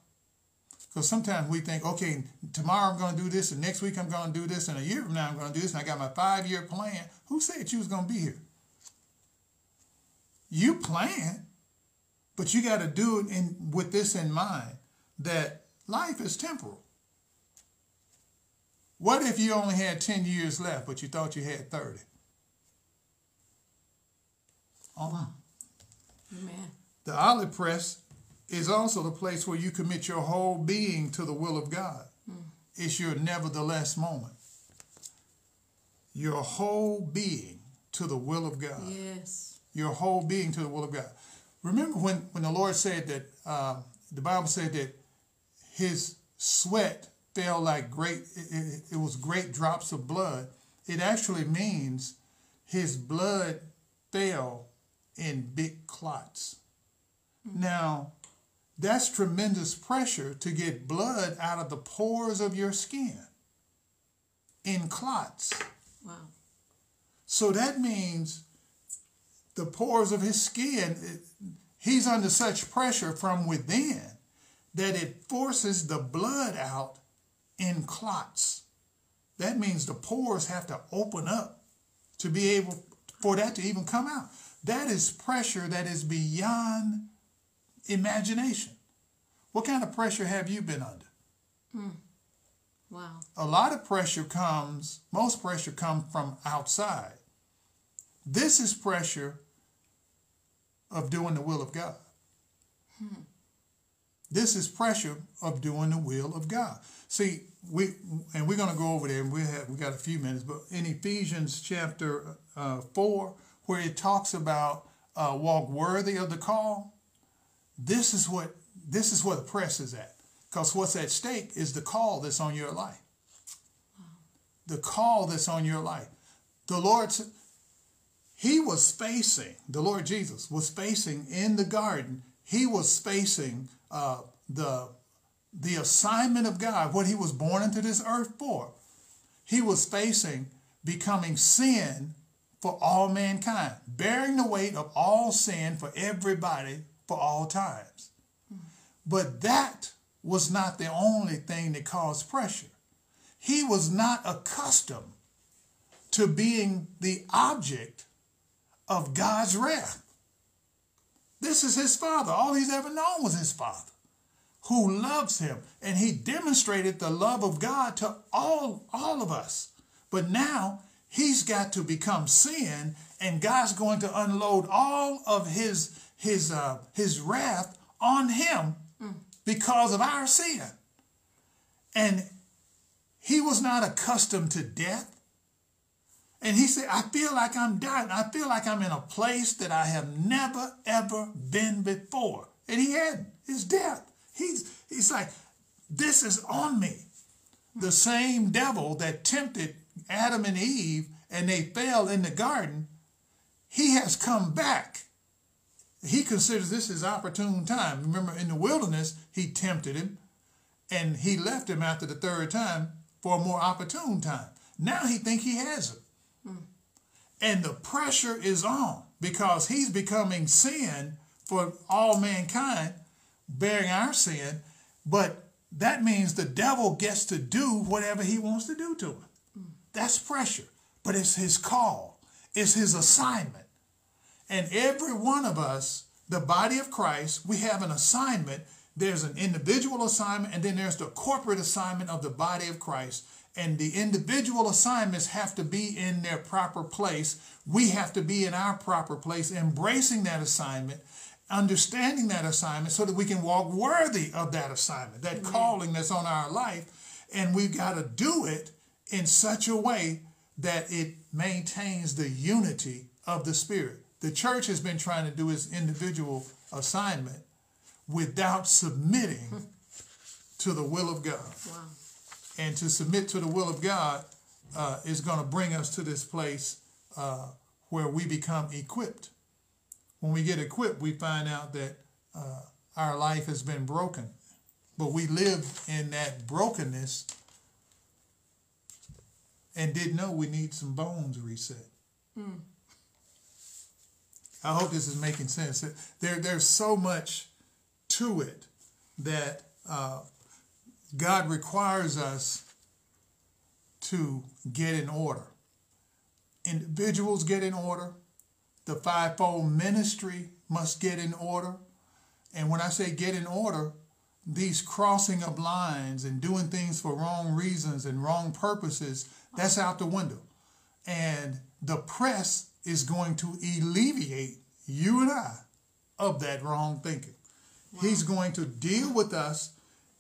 Because sometimes we think, okay, tomorrow I'm going to do this, and next week I'm going to do this, and a year from now I'm going to do this, and I got my five year plan. Who said you was going to be here? You plan, but you got to do it in with this in mind that life is temporal. What if you only had 10 years left, but you thought you had 30? Wow. Amen. The olive press is also the place where you commit your whole being to the will of God. Mm. It's your nevertheless moment. Your whole being to the will of God. Yes. Your whole being to the will of God. Remember when, when the Lord said that, uh, the Bible said that his sweat fell like great, it, it was great drops of blood. It actually means his blood fell in big clots. Now, that's tremendous pressure to get blood out of the pores of your skin in clots. Wow. So that means the pores of his skin, he's under such pressure from within that it forces the blood out in clots. That means the pores have to open up to be able for that to even come out. That is pressure that is beyond imagination. What kind of pressure have you been under? Hmm. Wow. A lot of pressure comes, most pressure comes from outside. This is pressure of doing the will of God. Hmm. This is pressure of doing the will of God. See, we and we're going to go over there, and we have we got a few minutes, but in Ephesians chapter uh, four, where it talks about uh, walk worthy of the call, this is what this is where the press is at. Because what's at stake is the call that's on your life. The call that's on your life. The Lord, He was facing, the Lord Jesus was facing in the garden, He was facing uh, the, the assignment of God, what He was born into this earth for. He was facing becoming sin for all mankind, bearing the weight of all sin for everybody for all times. But that was not the only thing that caused pressure. He was not accustomed to being the object of God's wrath. This is his father. All he's ever known was his father who loves him. And he demonstrated the love of God to all, all of us. But now he's got to become sin, and God's going to unload all of his, his, uh, his wrath on him because of our sin. And he was not accustomed to death. And he said, I feel like I'm dying. I feel like I'm in a place that I have never, ever been before. And he had his death. He's, he's like, this is on me. The same devil that tempted Adam and Eve and they fell in the garden, he has come back he considers this his opportune time. Remember, in the wilderness, he tempted him and he left him after the third time for a more opportune time. Now he think he has it. And the pressure is on because he's becoming sin for all mankind, bearing our sin. But that means the devil gets to do whatever he wants to do to him. That's pressure. But it's his call, it's his assignment. And every one of us, the body of Christ, we have an assignment. There's an individual assignment, and then there's the corporate assignment of the body of Christ. And the individual assignments have to be in their proper place. We have to be in our proper place, embracing that assignment, understanding that assignment so that we can walk worthy of that assignment, that Amen. calling that's on our life. And we've got to do it in such a way that it maintains the unity of the Spirit the church has been trying to do its individual assignment without submitting hmm. to the will of God. Wow. And to submit to the will of God uh, is going to bring us to this place uh, where we become equipped. When we get equipped, we find out that uh, our life has been broken. But we live in that brokenness and didn't know we need some bones reset. Mm. I hope this is making sense. There, there's so much to it that uh, God requires us to get in order. Individuals get in order. The fivefold ministry must get in order. And when I say get in order, these crossing of lines and doing things for wrong reasons and wrong purposes, that's out the window. And the press is going to alleviate you and I of that wrong thinking. Wow. He's going to deal with us.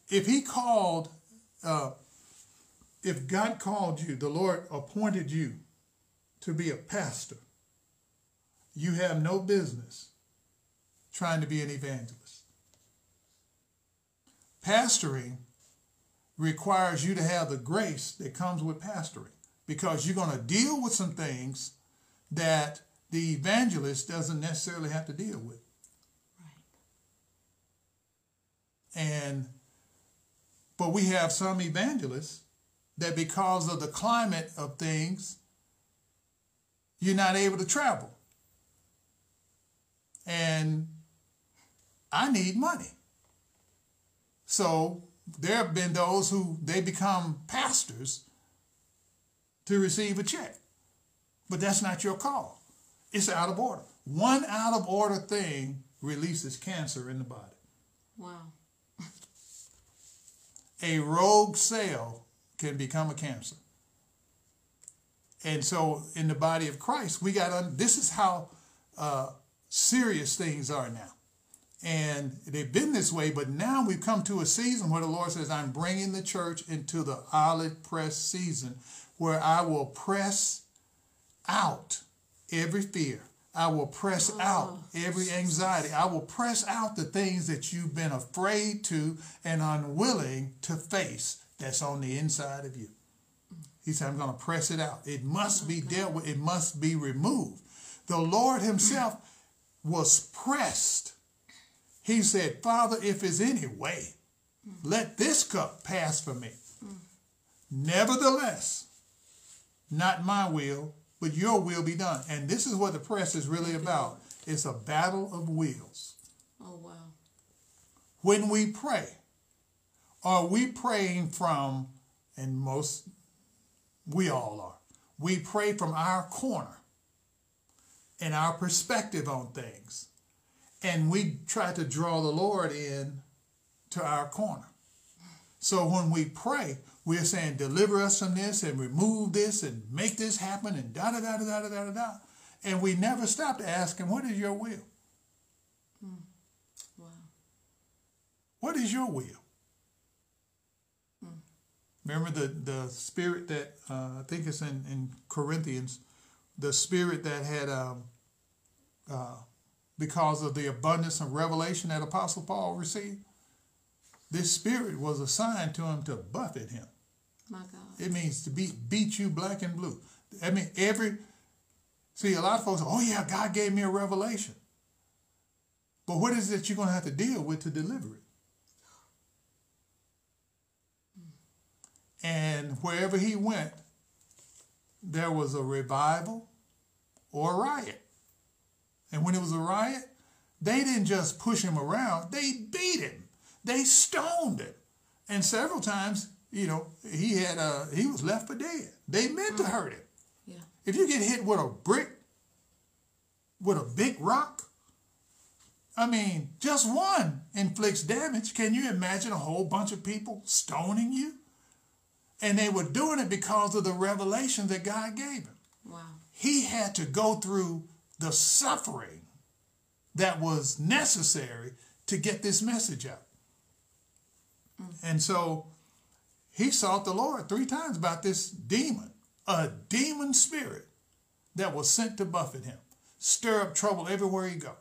If he called, uh, if God called you, the Lord appointed you to be a pastor, you have no business trying to be an evangelist. Pastoring requires you to have the grace that comes with pastoring because you're going to deal with some things that the evangelist doesn't necessarily have to deal with. Right. And but we have some evangelists that because of the climate of things, you're not able to travel. And I need money. So there have been those who they become pastors to receive a check. But that's not your call. It's out of order. One out of order thing releases cancer in the body. Wow. A rogue cell can become a cancer. And so in the body of Christ, we got to, this is how uh, serious things are now. And they've been this way, but now we've come to a season where the Lord says, I'm bringing the church into the olive press season where I will press out every fear. I will press oh. out every anxiety. I will press out the things that you've been afraid to and unwilling to face that's on the inside of you. He said, I'm going to press it out. It must be dealt with, it must be removed. The Lord Himself was pressed. He said, Father, if there's any way, let this cup pass from me. Mm. Nevertheless, not my will, but your will be done. And this is what the press is really about. It's a battle of wills. Oh, wow. When we pray, are we praying from, and most, we all are, we pray from our corner and our perspective on things. And we try to draw the Lord in to our corner. So when we pray, we're saying, deliver us from this and remove this and make this happen and da da da da da da da da. And we never stop to ask him, what is your will? Hmm. Wow. What is your will? Hmm. Remember the, the spirit that, uh, I think it's in, in Corinthians, the spirit that had, um, uh, because of the abundance of revelation that Apostle Paul received, this spirit was assigned to him to buffet him. God. It means to beat beat you black and blue. I mean every see a lot of folks, oh yeah, God gave me a revelation. But what is it you're gonna have to deal with to deliver it? And wherever he went, there was a revival or a riot. And when it was a riot, they didn't just push him around, they beat him. They stoned him. And several times you know, he had uh he was left for dead. They meant mm-hmm. to hurt him. Yeah. If you get hit with a brick, with a big rock, I mean, just one inflicts damage. Can you imagine a whole bunch of people stoning you? And they were doing it because of the revelation that God gave him. Wow. He had to go through the suffering that was necessary to get this message out. Mm. And so he sought the Lord three times about this demon, a demon spirit that was sent to buffet him, stir up trouble everywhere he go.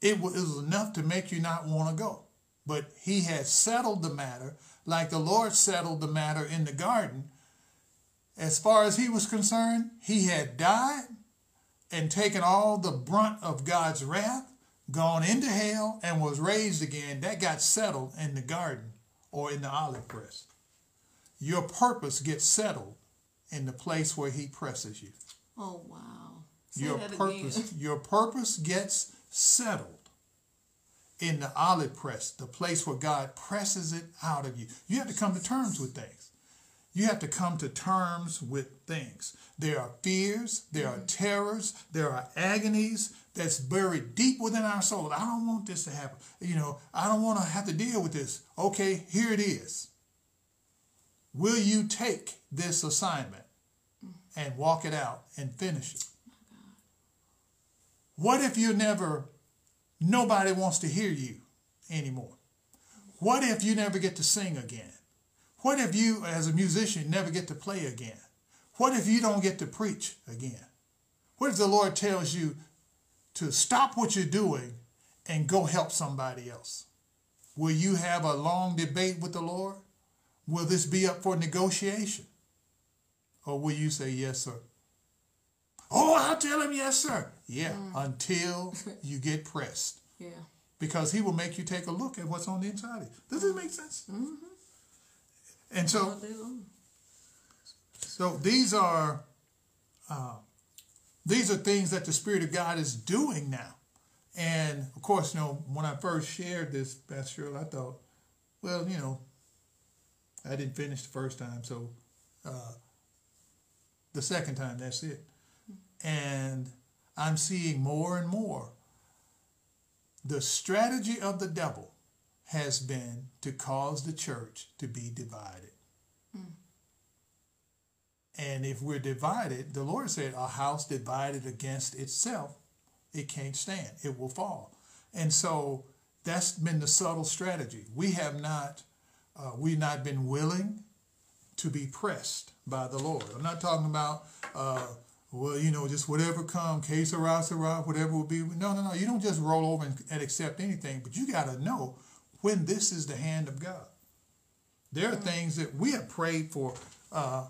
It was enough to make you not want to go. But he had settled the matter like the Lord settled the matter in the garden. As far as he was concerned, he had died and taken all the brunt of God's wrath, gone into hell, and was raised again. That got settled in the garden or in the olive press your purpose gets settled in the place where he presses you. Oh wow. Say your purpose again. your purpose gets settled in the olive press, the place where God presses it out of you. You have to come to terms with things. You have to come to terms with things. There are fears, there are mm-hmm. terrors, there are agonies that's buried deep within our soul. I don't want this to happen. You know, I don't want to have to deal with this. Okay, here it is. Will you take this assignment and walk it out and finish it? What if you never, nobody wants to hear you anymore? What if you never get to sing again? What if you, as a musician, never get to play again? What if you don't get to preach again? What if the Lord tells you to stop what you're doing and go help somebody else? Will you have a long debate with the Lord? Will this be up for negotiation? Or will you say, yes, sir? Oh, I'll tell him yes, sir. Yeah, mm. until you get pressed. Yeah. Because he will make you take a look at what's on the inside of you. Does this make sense? Mm-hmm. And so, so these are uh, these are things that the Spirit of God is doing now. And of course, you know, when I first shared this, Pastor Cheryl, I thought, well, you know, I didn't finish the first time, so uh, the second time, that's it. And I'm seeing more and more. The strategy of the devil has been to cause the church to be divided. Mm. And if we're divided, the Lord said, a house divided against itself, it can't stand, it will fall. And so that's been the subtle strategy. We have not, uh, we've not been willing to be pressed by the Lord. I'm not talking about, uh, well, you know, just whatever come, que sera, sera, whatever will be. No, no, no. You don't just roll over and, and accept anything, but you got to know when this is the hand of God. There are things that we have prayed for uh,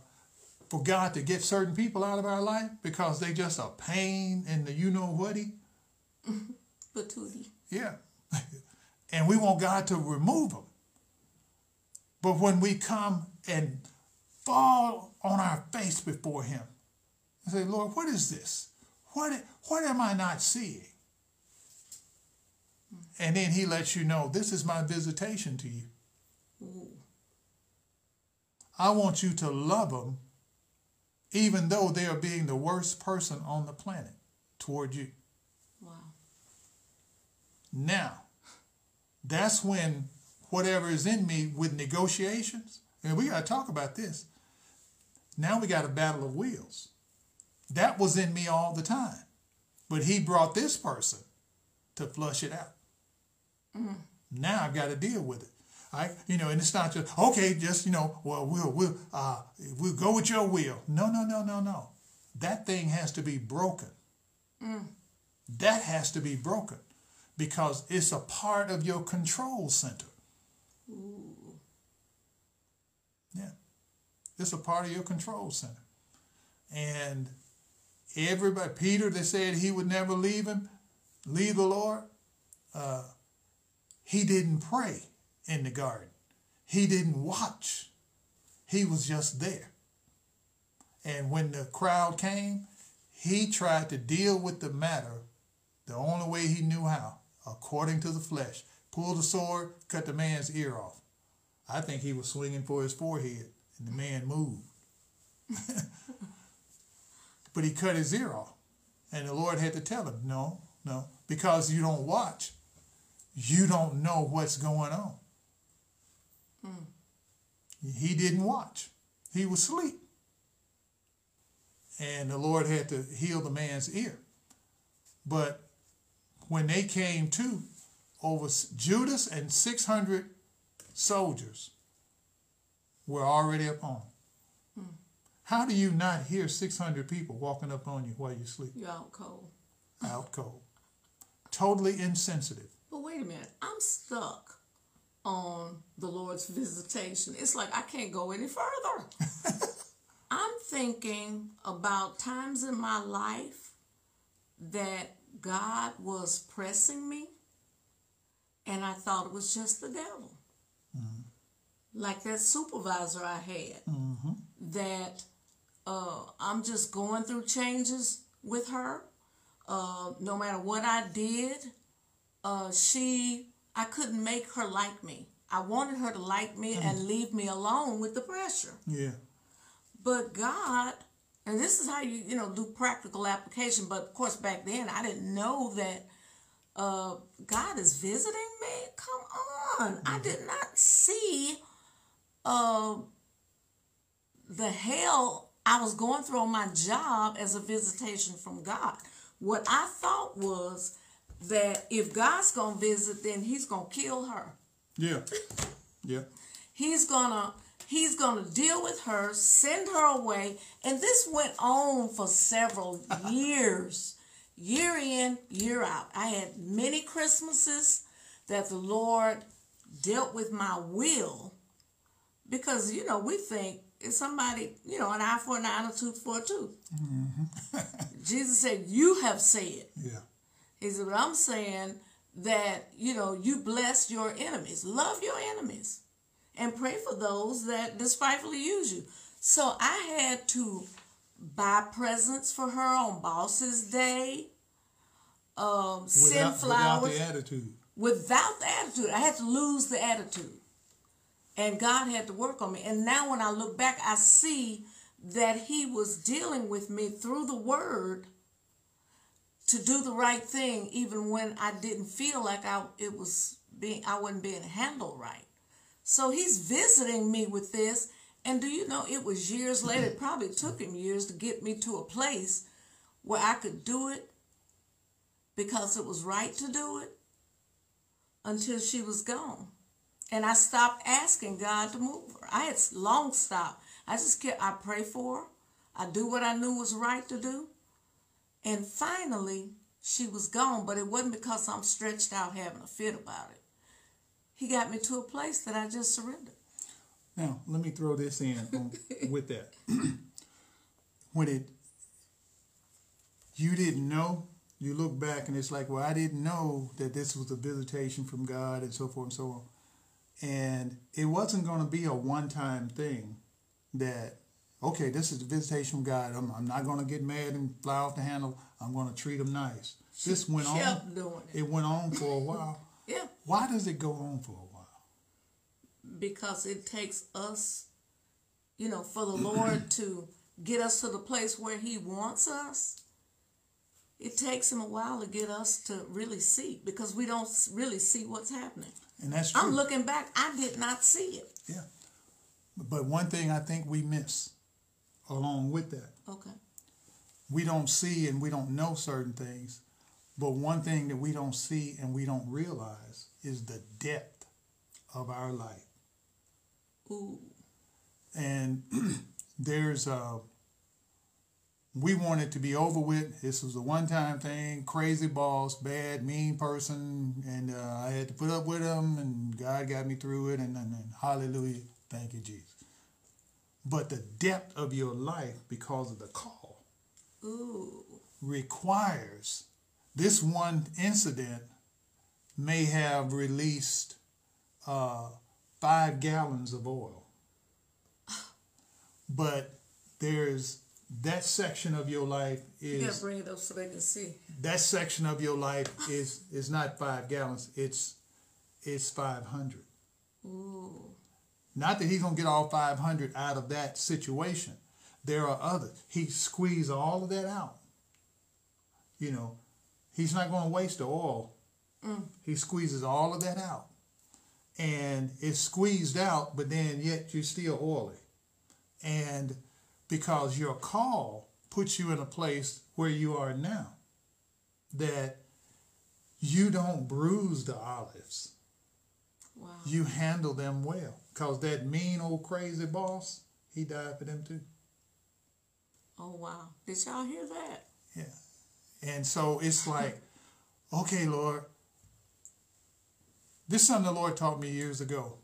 for God to get certain people out of our life because they just a pain in the you know whaty. Patootie. Yeah. and we want God to remove them. But when we come and fall on our face before Him and say, Lord, what is this? What, what am I not seeing? And then He lets you know, this is my visitation to you. Ooh. I want you to love them even though they are being the worst person on the planet toward you. Wow. Now, that's when whatever is in me with negotiations, and we got to talk about this. Now we got a battle of wills. That was in me all the time. But he brought this person to flush it out. Mm. Now I've got to deal with it. I, you know, and it's not just okay, just you know, well, we'll we'll uh, we'll go with your will. No, no, no, no, no. That thing has to be broken. Mm. That has to be broken because it's a part of your control center. Ooh. Yeah, it's a part of your control center, and everybody. Peter, they said he would never leave him, leave the Lord. Uh, he didn't pray in the garden. He didn't watch. He was just there. And when the crowd came, he tried to deal with the matter the only way he knew how, according to the flesh. Pulled the sword, cut the man's ear off. I think he was swinging for his forehead, and the man moved. but he cut his ear off. And the Lord had to tell him, no, no, because you don't watch, you don't know what's going on. Mm. He didn't watch. He was asleep. And the Lord had to heal the man's ear. But when they came to, over Judas and 600 soldiers were already upon him. Hmm. How do you not hear 600 people walking up on you while you sleep? You're out cold. Out cold. totally insensitive. But wait a minute. I'm stuck on the Lord's visitation. It's like I can't go any further. I'm thinking about times in my life that God was pressing me, and I thought it was just the devil. Mm-hmm. Like that supervisor I had, mm-hmm. that uh, I'm just going through changes with her. Uh, no matter what I did, uh, she I couldn't make her like me. I wanted her to like me mm. and leave me alone with the pressure. Yeah. But God, and this is how you you know do practical application. But of course, back then I didn't know that uh, God is visiting me. Come on, mm-hmm. I did not see uh, the hell I was going through on my job as a visitation from God. What I thought was that if God's gonna visit, then He's gonna kill her. Yeah, yeah. He's gonna he's gonna deal with her, send her away, and this went on for several years, year in, year out. I had many Christmases that the Lord dealt with my will because you know we think if somebody you know an eye for an eye and a tooth for a tooth. Mm-hmm. Jesus said, "You have said." Yeah. He said, "But I'm saying that you know you bless your enemies, love your enemies, and pray for those that despitefully use you." So I had to buy presents for her on Boss's Day. Um, send flowers without the attitude. Without the attitude, I had to lose the attitude. And God had to work on me. And now when I look back, I see that He was dealing with me through the Word to do the right thing, even when I didn't feel like I it was being I wasn't being handled right. So He's visiting me with this. And do you know it was years later, it probably took him years to get me to a place where I could do it because it was right to do it until she was gone. And I stopped asking God to move her. I had long stopped. I just kept, I pray for her. I do what I knew was right to do. And finally, she was gone, but it wasn't because I'm stretched out having a fit about it. He got me to a place that I just surrendered. Now, let me throw this in on, with that. when it, you didn't know, you look back and it's like, well, I didn't know that this was a visitation from God and so forth and so on. And it wasn't going to be a one time thing that, okay, this is a visitation from God. I'm, I'm not going to get mad and fly off the handle. I'm going to treat them nice. She this went on. It. it went on for a while. yeah. Why does it go on for a while? Because it takes us, you know, for the Lord to get us to the place where He wants us it takes him a while to get us to really see because we don't really see what's happening. And that's true. I'm looking back, I did not see it. Yeah. But one thing I think we miss along with that. Okay. We don't see and we don't know certain things, but one thing that we don't see and we don't realize is the depth of our life. Ooh. And there's a we wanted to be over with. This was a one time thing, crazy boss, bad, mean person, and uh, I had to put up with him, and God got me through it, and, and, and hallelujah, thank you, Jesus. But the depth of your life, because of the call, Ooh. requires this one incident may have released uh, five gallons of oil. But there's that section of your life is. You gotta bring it up so they can see. That section of your life is is not five gallons. It's it's five hundred. Ooh. Not that he's gonna get all five hundred out of that situation. There are others. He squeezed all of that out. You know, he's not gonna waste the oil. Mm. He squeezes all of that out. And it's squeezed out, but then yet you're still oily. And because your call puts you in a place where you are now that you don't bruise the olives. Wow. You handle them well. Because that mean old crazy boss, he died for them too. Oh, wow. Did y'all hear that? Yeah. And so it's like, okay, Lord, this is something the Lord taught me years ago.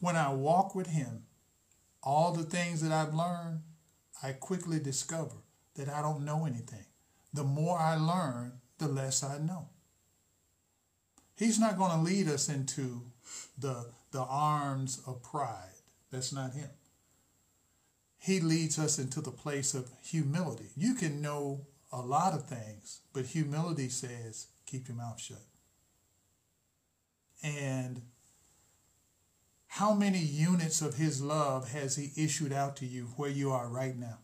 When I walk with Him, all the things that I've learned, I quickly discover that I don't know anything. The more I learn, the less I know. He's not going to lead us into the, the arms of pride. That's not him. He leads us into the place of humility. You can know a lot of things, but humility says, keep your mouth shut. And how many units of his love has he issued out to you where you are right now?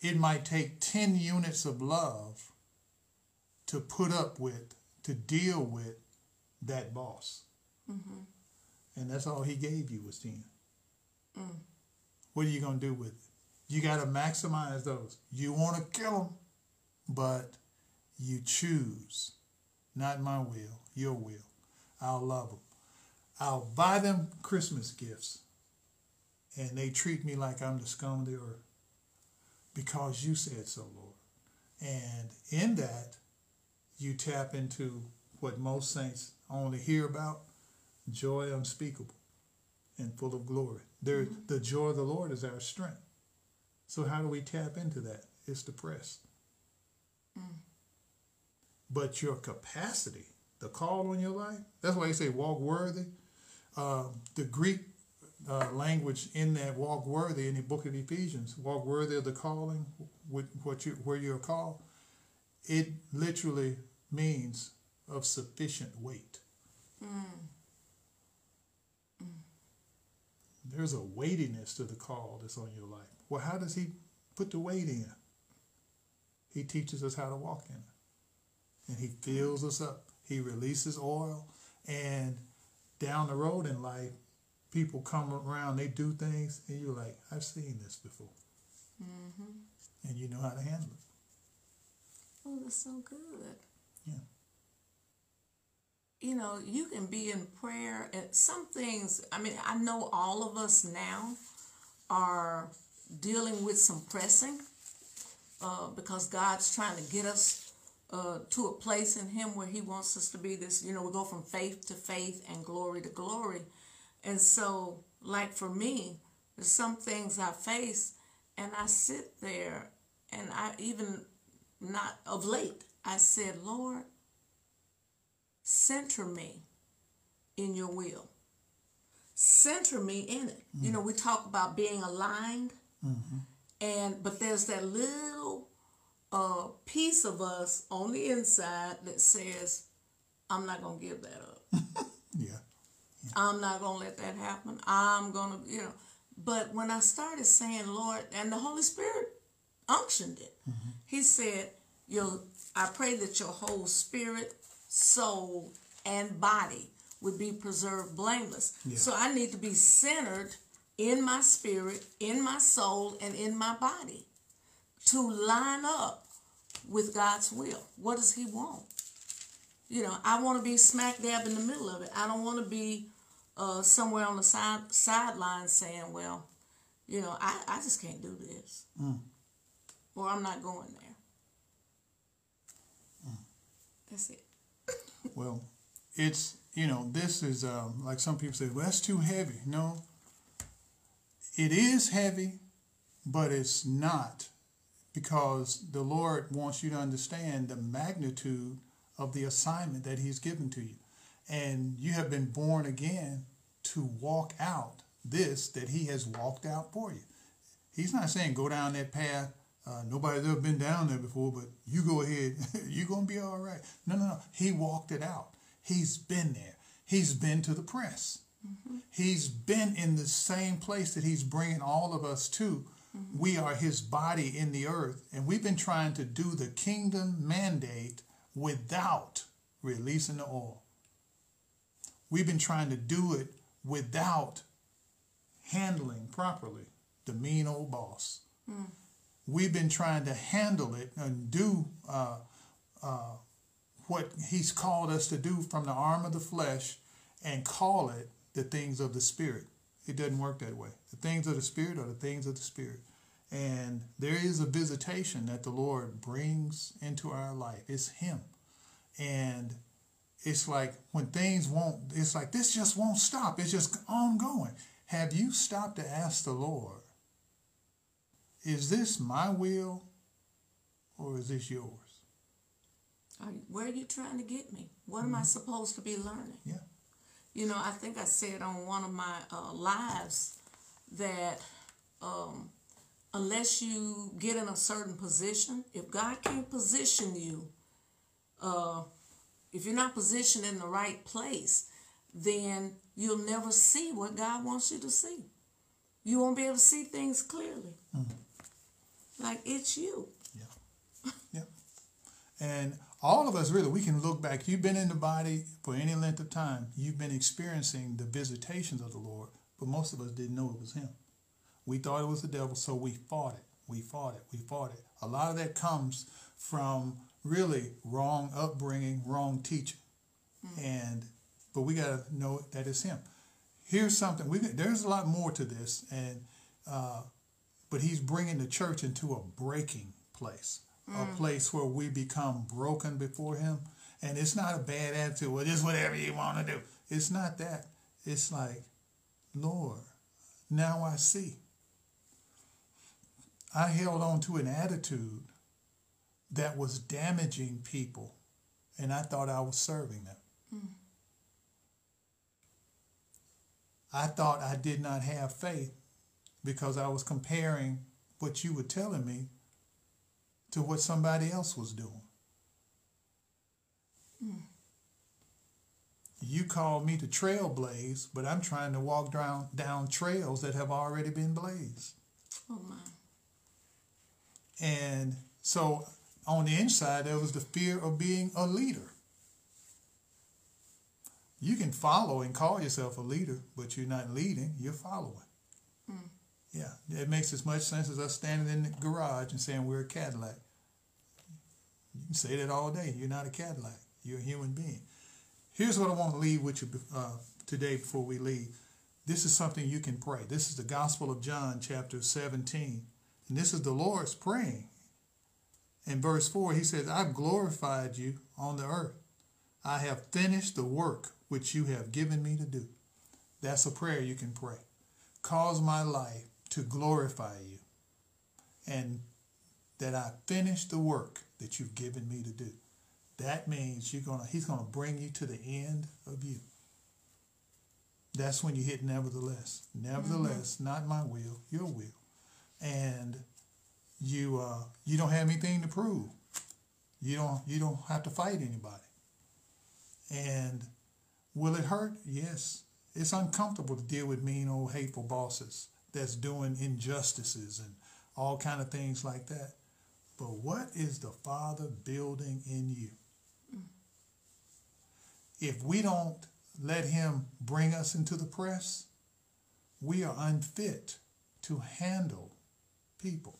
It might take 10 units of love to put up with, to deal with that boss. Mm-hmm. And that's all he gave you was 10. Mm. What are you going to do with it? You got to maximize those. You want to kill them, but you choose, not my will, your will. I'll love them. I'll buy them Christmas gifts, and they treat me like I'm the scum of the earth because you said so, Lord. And in that, you tap into what most saints only hear about joy unspeakable and full of glory. There, mm-hmm. The joy of the Lord is our strength. So, how do we tap into that? It's the press. Mm. But your capacity, the call on your life, that's why you say walk worthy. Uh, the Greek uh, language in that walk worthy in the book of Ephesians, walk worthy of the calling, with what you where you're called, it literally means of sufficient weight. Mm. Mm. There's a weightiness to the call that's on your life. Well, how does he put the weight in? He teaches us how to walk in it. And he fills us up. He releases oil. And down the road in life, people come around, they do things, and you're like, I've seen this before. Mm-hmm. And you know how to handle it. Oh, that's so good. Yeah. You know, you can be in prayer, and some things, I mean, I know all of us now are dealing with some pressing uh, because God's trying to get us uh, to a place in Him where He wants us to be this, you know, we go from faith to faith and glory to glory. And so, like for me, there's some things I face, and I sit there, and I even not of late, I said, Lord, center me in your will. Center me in it. Mm-hmm. You know, we talk about being aligned, mm-hmm. and but there's that little uh, piece of us on the inside that says, I'm not going to give that up. yeah. I'm not going to let that happen. I'm going to, you know. But when I started saying, Lord, and the Holy Spirit unctioned it, mm-hmm. He said, your, I pray that your whole spirit, soul, and body would be preserved blameless. Yeah. So I need to be centered in my spirit, in my soul, and in my body to line up with God's will. What does He want? You know, I want to be smack dab in the middle of it. I don't want to be uh, somewhere on the side sideline saying, "Well, you know, I, I just can't do this," mm. or "I'm not going there." Mm. That's it. well, it's you know this is um, like some people say, "Well, that's too heavy." No, it is heavy, but it's not because the Lord wants you to understand the magnitude of the assignment that He's given to you. And you have been born again to walk out this that He has walked out for you. He's not saying go down that path. Uh, nobody's ever been down there before, but you go ahead. You're going to be all right. No, no, no. He walked it out. He's been there. He's been to the press. Mm-hmm. He's been in the same place that He's bringing all of us to Mm-hmm. We are his body in the earth, and we've been trying to do the kingdom mandate without releasing the oil. We've been trying to do it without handling properly the mean old boss. Mm. We've been trying to handle it and do uh, uh, what he's called us to do from the arm of the flesh and call it the things of the spirit. It doesn't work that way. The things of the Spirit are the things of the Spirit. And there is a visitation that the Lord brings into our life. It's Him. And it's like when things won't, it's like this just won't stop. It's just ongoing. Have you stopped to ask the Lord, is this my will or is this yours? Where are you trying to get me? What mm-hmm. am I supposed to be learning? Yeah. You know, I think I said on one of my uh, lives that um, unless you get in a certain position, if God can't position you uh, if you're not positioned in the right place, then you'll never see what God wants you to see. You won't be able to see things clearly. Mm-hmm. Like it's you. Yeah. Yeah. And all of us really, we can look back. You've been in the body for any length of time. You've been experiencing the visitations of the Lord, but most of us didn't know it was Him. We thought it was the devil, so we fought it. We fought it. We fought it. A lot of that comes from really wrong upbringing, wrong teaching, mm. and but we got to know that it's Him. Here's something. We there's a lot more to this, and uh, but He's bringing the church into a breaking place, mm. a place where we become broken before Him, and it's not a bad attitude. Well, just whatever you want to do. It's not that. It's like, Lord, now I see. I held on to an attitude that was damaging people, and I thought I was serving them. Mm. I thought I did not have faith because I was comparing what you were telling me to what somebody else was doing. Mm. You called me to trailblaze, but I'm trying to walk down, down trails that have already been blazed. Oh my. And so on the inside, there was the fear of being a leader. You can follow and call yourself a leader, but you're not leading, you're following. Yeah, it makes as much sense as us standing in the garage and saying we're a Cadillac. You can say that all day. You're not a Cadillac, you're a human being. Here's what I want to leave with you uh, today before we leave. This is something you can pray. This is the Gospel of John, chapter 17. And this is the Lord's praying. In verse 4, he says, I've glorified you on the earth. I have finished the work which you have given me to do. That's a prayer you can pray. Cause my life to glorify you and that I finish the work that you've given me to do. That means you're gonna he's gonna bring you to the end of you. That's when you hit nevertheless. Nevertheless, mm-hmm. not my will, your will. And you uh, you don't have anything to prove. You don't you don't have to fight anybody. And will it hurt? Yes. It's uncomfortable to deal with mean old hateful bosses that's doing injustices and all kind of things like that. But what is the Father building in you? If we don't let him bring us into the press, we are unfit to handle people.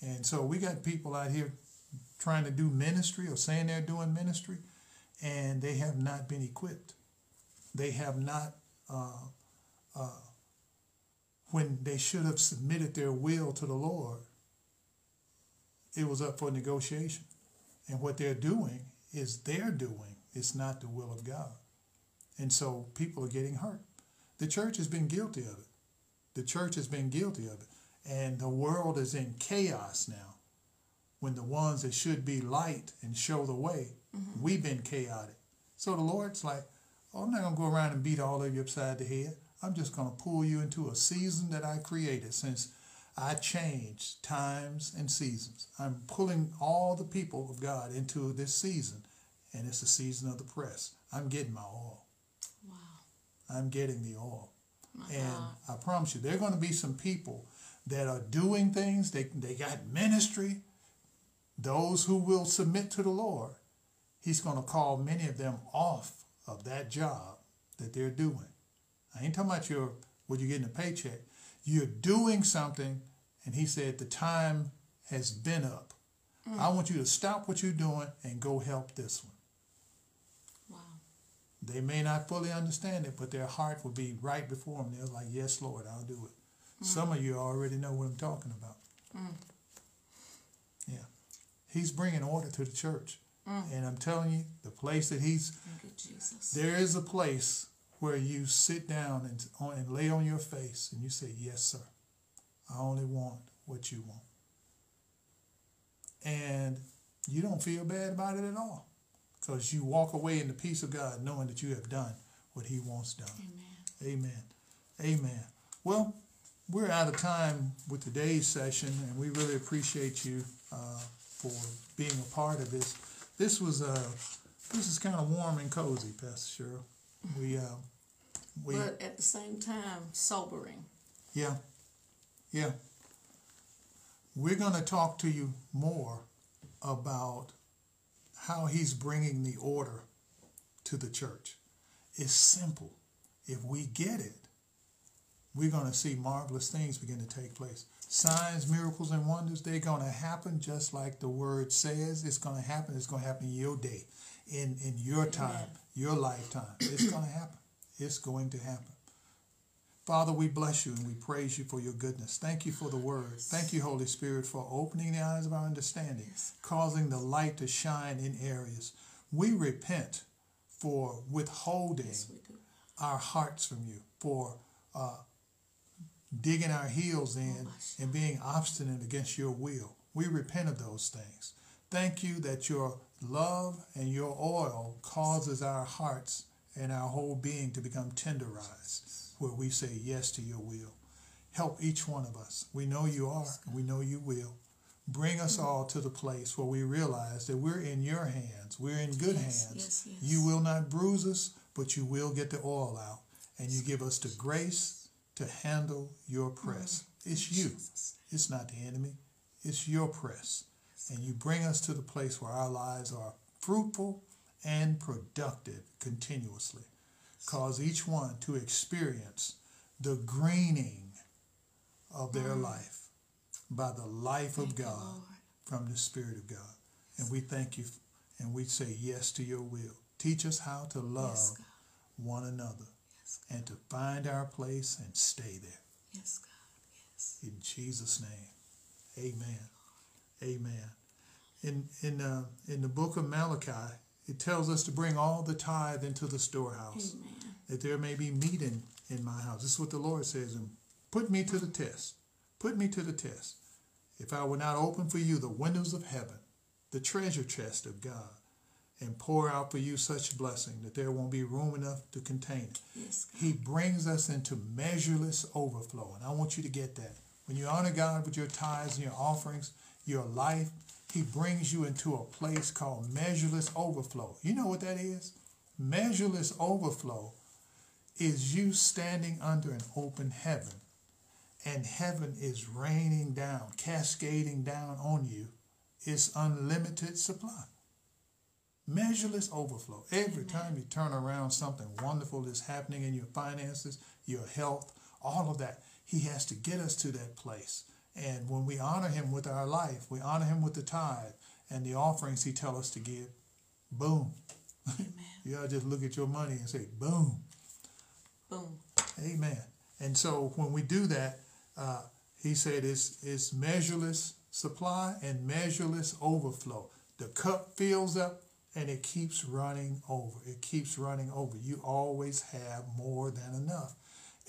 And so we got people out here trying to do ministry or saying they're doing ministry, and they have not been equipped. They have not, uh, uh, when they should have submitted their will to the Lord, it was up for negotiation. And what they're doing is they're doing, it's not the will of God. And so people are getting hurt. The church has been guilty of it. The church has been guilty of it. And the world is in chaos now. When the ones that should be light and show the way, mm-hmm. we've been chaotic. So the Lord's like, I'm not going to go around and beat all of you upside the head. I'm just going to pull you into a season that I created since I changed times and seasons. I'm pulling all the people of God into this season, and it's the season of the press. I'm getting my oil. Wow. I'm getting the oil. My and I promise you, there are going to be some people that are doing things. They, they got ministry. Those who will submit to the Lord, He's going to call many of them off of that job that they're doing. I ain't talking about your what you're getting a paycheck. You're doing something, and He said the time has been up. Mm. I want you to stop what you're doing and go help this one. Wow. They may not fully understand it, but their heart will be right before them. They're like, Yes, Lord, I'll do it. Mm. Some of you already know what I'm talking about. Mm. Yeah. He's bringing order to the church. Mm. And I'm telling you, the place that he's, there is a place where you sit down and, on, and lay on your face and you say, Yes, sir. I only want what you want. And you don't feel bad about it at all because you walk away in the peace of God knowing that you have done what He wants done. Amen. Amen. Amen. Well, we're out of time with today's session, and we really appreciate you uh, for being a part of this. This was uh, this is kind of warm and cozy, Pastor Cheryl. We uh, we but at the same time sobering. yeah yeah. We're going to talk to you more about how he's bringing the order to the church. It's simple. If we get it, we're going to see marvelous things begin to take place. Signs, miracles, and wonders, they're going to happen just like the word says. It's going to happen. It's going to happen in your day, in, in your time, Amen. your lifetime. It's going to happen. It's going to happen. Father, we bless you and we praise you for your goodness. Thank you for the word. Thank you, Holy Spirit, for opening the eyes of our understanding, causing the light to shine in areas. We repent for withholding yes, our hearts from you, for uh, digging our heels in and being obstinate against your will. We repent of those things. Thank you that your love and your oil causes our hearts and our whole being to become tenderized where we say yes to your will. Help each one of us. We know you are, and we know you will. Bring us all to the place where we realize that we're in your hands. We're in good yes, hands. Yes, yes. You will not bruise us, but you will get the oil out. And you give us the grace to handle your press. Mm. It's you. It's not the enemy. It's your press. And you bring us to the place where our lives are fruitful and productive continuously cause each one to experience the greening of their mm. life by the life thank of God from the Spirit of God. And we thank you and we say yes to your will. Teach us how to love yes, one another and to find our place and stay there. Yes, God. Yes. In Jesus' name. Amen. Amen. In in uh, in the book of Malachi, it tells us to bring all the tithe into the storehouse. Amen that there may be meat in, in my house. This is what the Lord says. And put me to the test. Put me to the test. If I will not open for you the windows of heaven, the treasure chest of God, and pour out for you such blessing that there won't be room enough to contain it. Yes, he brings us into measureless overflow. And I want you to get that. When you honor God with your tithes and your offerings, your life, he brings you into a place called measureless overflow. You know what that is? Measureless overflow is you standing under an open heaven and heaven is raining down, cascading down on you. It's unlimited supply. Measureless overflow. Every time you turn around, something wonderful is happening in your finances, your health, all of that. He has to get us to that place. And when we honor him with our life, we honor him with the tithe and the offerings he tells us to give, boom. you gotta just look at your money and say, boom. Boom. Amen. And so when we do that, uh, he said it's, it's measureless supply and measureless overflow. The cup fills up and it keeps running over. It keeps running over. You always have more than enough.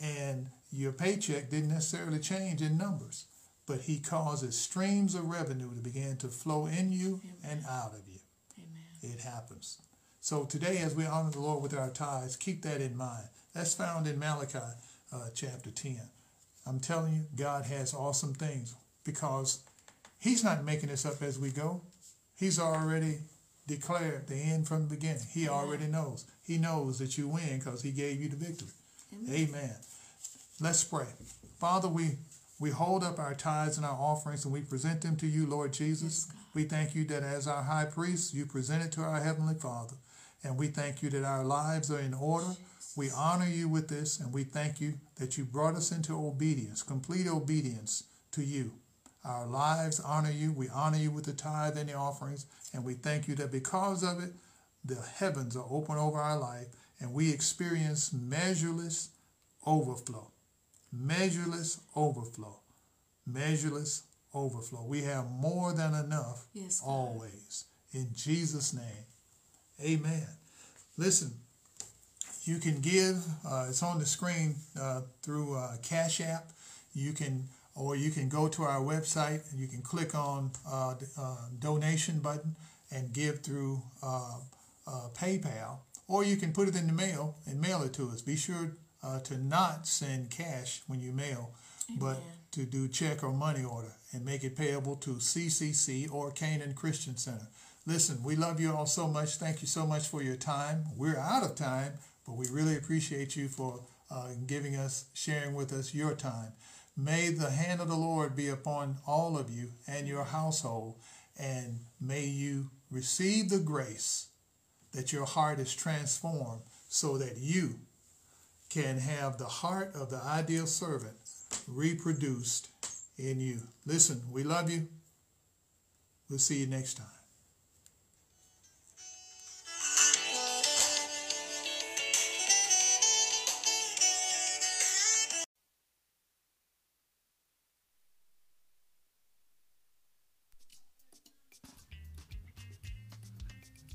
And your paycheck didn't necessarily change in numbers, but he causes streams of revenue to begin to flow in you Amen. and out of you. Amen. It happens. So today, as we honor the Lord with our tithes, keep that in mind. That's found in Malachi uh, chapter 10. I'm telling you, God has awesome things because He's not making this up as we go. He's already declared the end from the beginning. He already knows. He knows that you win because He gave you the victory. Amen. Amen. Let's pray. Father, we, we hold up our tithes and our offerings and we present them to you, Lord Jesus. Yes, we thank you that as our high priest, you present it to our Heavenly Father. And we thank you that our lives are in order. We honor you with this, and we thank you that you brought us into obedience, complete obedience to you. Our lives honor you. We honor you with the tithe and the offerings, and we thank you that because of it, the heavens are open over our life, and we experience measureless overflow. Measureless overflow. Measureless overflow. We have more than enough yes, always. In Jesus' name, amen. Listen, you can give. Uh, it's on the screen uh, through uh, Cash App. You can, or you can go to our website and you can click on uh, the uh, donation button and give through uh, PayPal, or you can put it in the mail and mail it to us. Be sure to not send cash when you mail. but to do check or money order and make it payable to CCC or Canaan Christian Center. Listen, we love you all so much. Thank you so much for your time. We're out of time, but we really appreciate you for uh, giving us, sharing with us your time. May the hand of the Lord be upon all of you and your household, and may you receive the grace that your heart is transformed so that you can have the heart of the ideal servant reproduced in you. Listen, we love you. We'll see you next time.